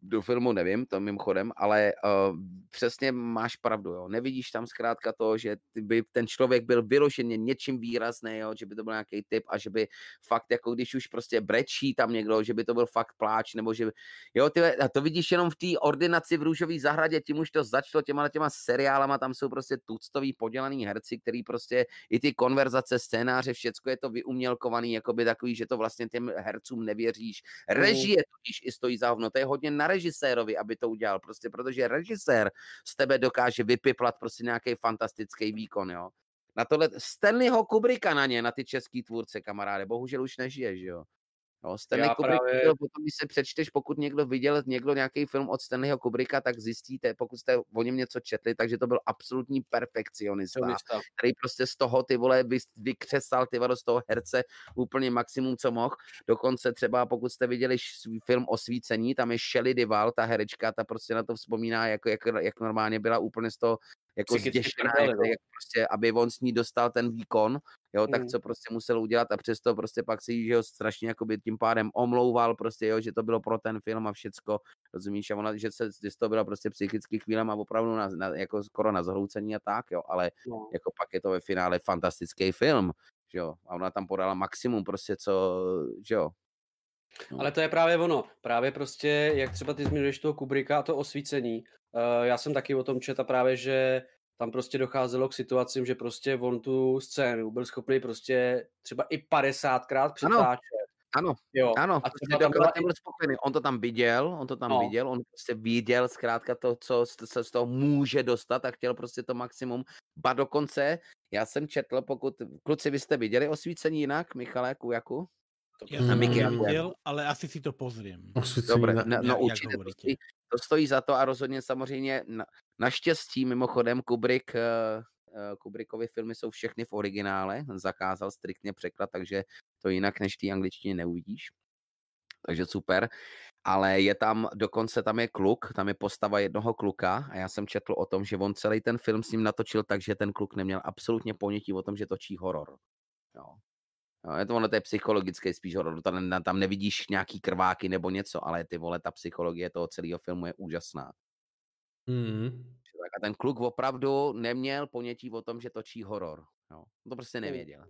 do filmu nevím, to mimochodem, ale uh, přesně máš pravdu, jo. Nevidíš tam zkrátka to, že by ten člověk byl vyloženě něčím výrazný, jo, že by to byl nějaký typ a že by fakt, jako když už prostě brečí tam někdo, že by to byl fakt pláč, nebo že jo, ty, a to vidíš jenom v té ordinaci v Růžové zahradě, tím už to začalo těma těma seriálama, tam jsou prostě tuctový podělaný herci, který prostě i ty konverzace, scénáře, všecko je to vyumělkovaný, jakoby takový, že to vlastně těm hercům nevěříš. Režie totiž i stojí za hovno, to je hodně na režisérovi, aby to udělal, prostě protože režisér z tebe dokáže vypiplat prostě nějaký fantastický výkon, jo. Na tohle Stanleyho Kubricka na ně, na ty český tvůrce, kamaráde, bohužel už nežije, že jo. Jo, Stanley Já Kubrick právě- byl, potom, když se přečteš, pokud někdo viděl někdo nějaký film od Stanleyho Kubricka, tak zjistíte, pokud jste o něm něco četli, takže to byl absolutní perfekcionista, který prostě z toho ty vole vy, vykřesal ty vole z toho herce úplně maximum, co mohl. Dokonce třeba pokud jste viděli film Osvícení, tam je Shelley Dival, ta herečka, ta prostě na to vzpomíná, jako, jak, jak normálně byla úplně z toho jako zděšená, jak, no. jak prostě, aby on s ní dostal ten výkon, jo, tak Mm. co prostě musel udělat a přesto prostě pak si že jo, strašně jakoby tím pádem omlouval prostě, jo, že to bylo pro ten film a všecko, rozumíš, a ona, že se, že to byla prostě psychický chvílem a opravdu na, na, jako skoro na zhroucení a tak, jo, ale No. jako pak je to ve finále fantastický film, že jo, a ona tam podala maximum prostě, co, že jo, Ale to je právě ono. Právě prostě, jak třeba ty zmiňuješ toho Kubricka a to osvícení. Uh, já jsem taky o tom četl právě, že tam prostě docházelo k situacím, že prostě on tu scénu byl schopný prostě třeba i 50krát přetáčet. ano, Jo. ano, A a třeba tam byla byl spokojený, on to tam viděl, on to tam No. viděl, on prostě viděl zkrátka to, co se z toho může dostat a chtěl prostě to maximum, ba dokonce, já jsem četl, pokud, kluci, vy jste viděli osvícení jinak, Michale, Kujaku? Mm. to a nevidel, ale asi si to pozriem. Osvícení Dobre, no, no určitě to to stojí za to a rozhodně samozřejmě na, naštěstí mimochodem Kubrick, eh, eh, Kubrickovy filmy jsou všechny v originále, zakázal striktně překlad, takže to jinak než té angličtině neuvidíš. Takže super. Ale je tam, dokonce tam je kluk, tam je postava jednoho kluka a já jsem četl o tom, že on celý ten film s ním natočil tak, že ten kluk neměl absolutně ponětí o tom, že točí horor. Jo. Jo, je to, ono to je psychologický spíš horor, tam, tam nevidíš nějaký krváky nebo něco, ale ty vole, ta psychologie toho celého filmu je úžasná. Mm. Tak a ten kluk opravdu neměl ponětí o tom, že točí horor. Jo. To prostě Mm. nevěděl.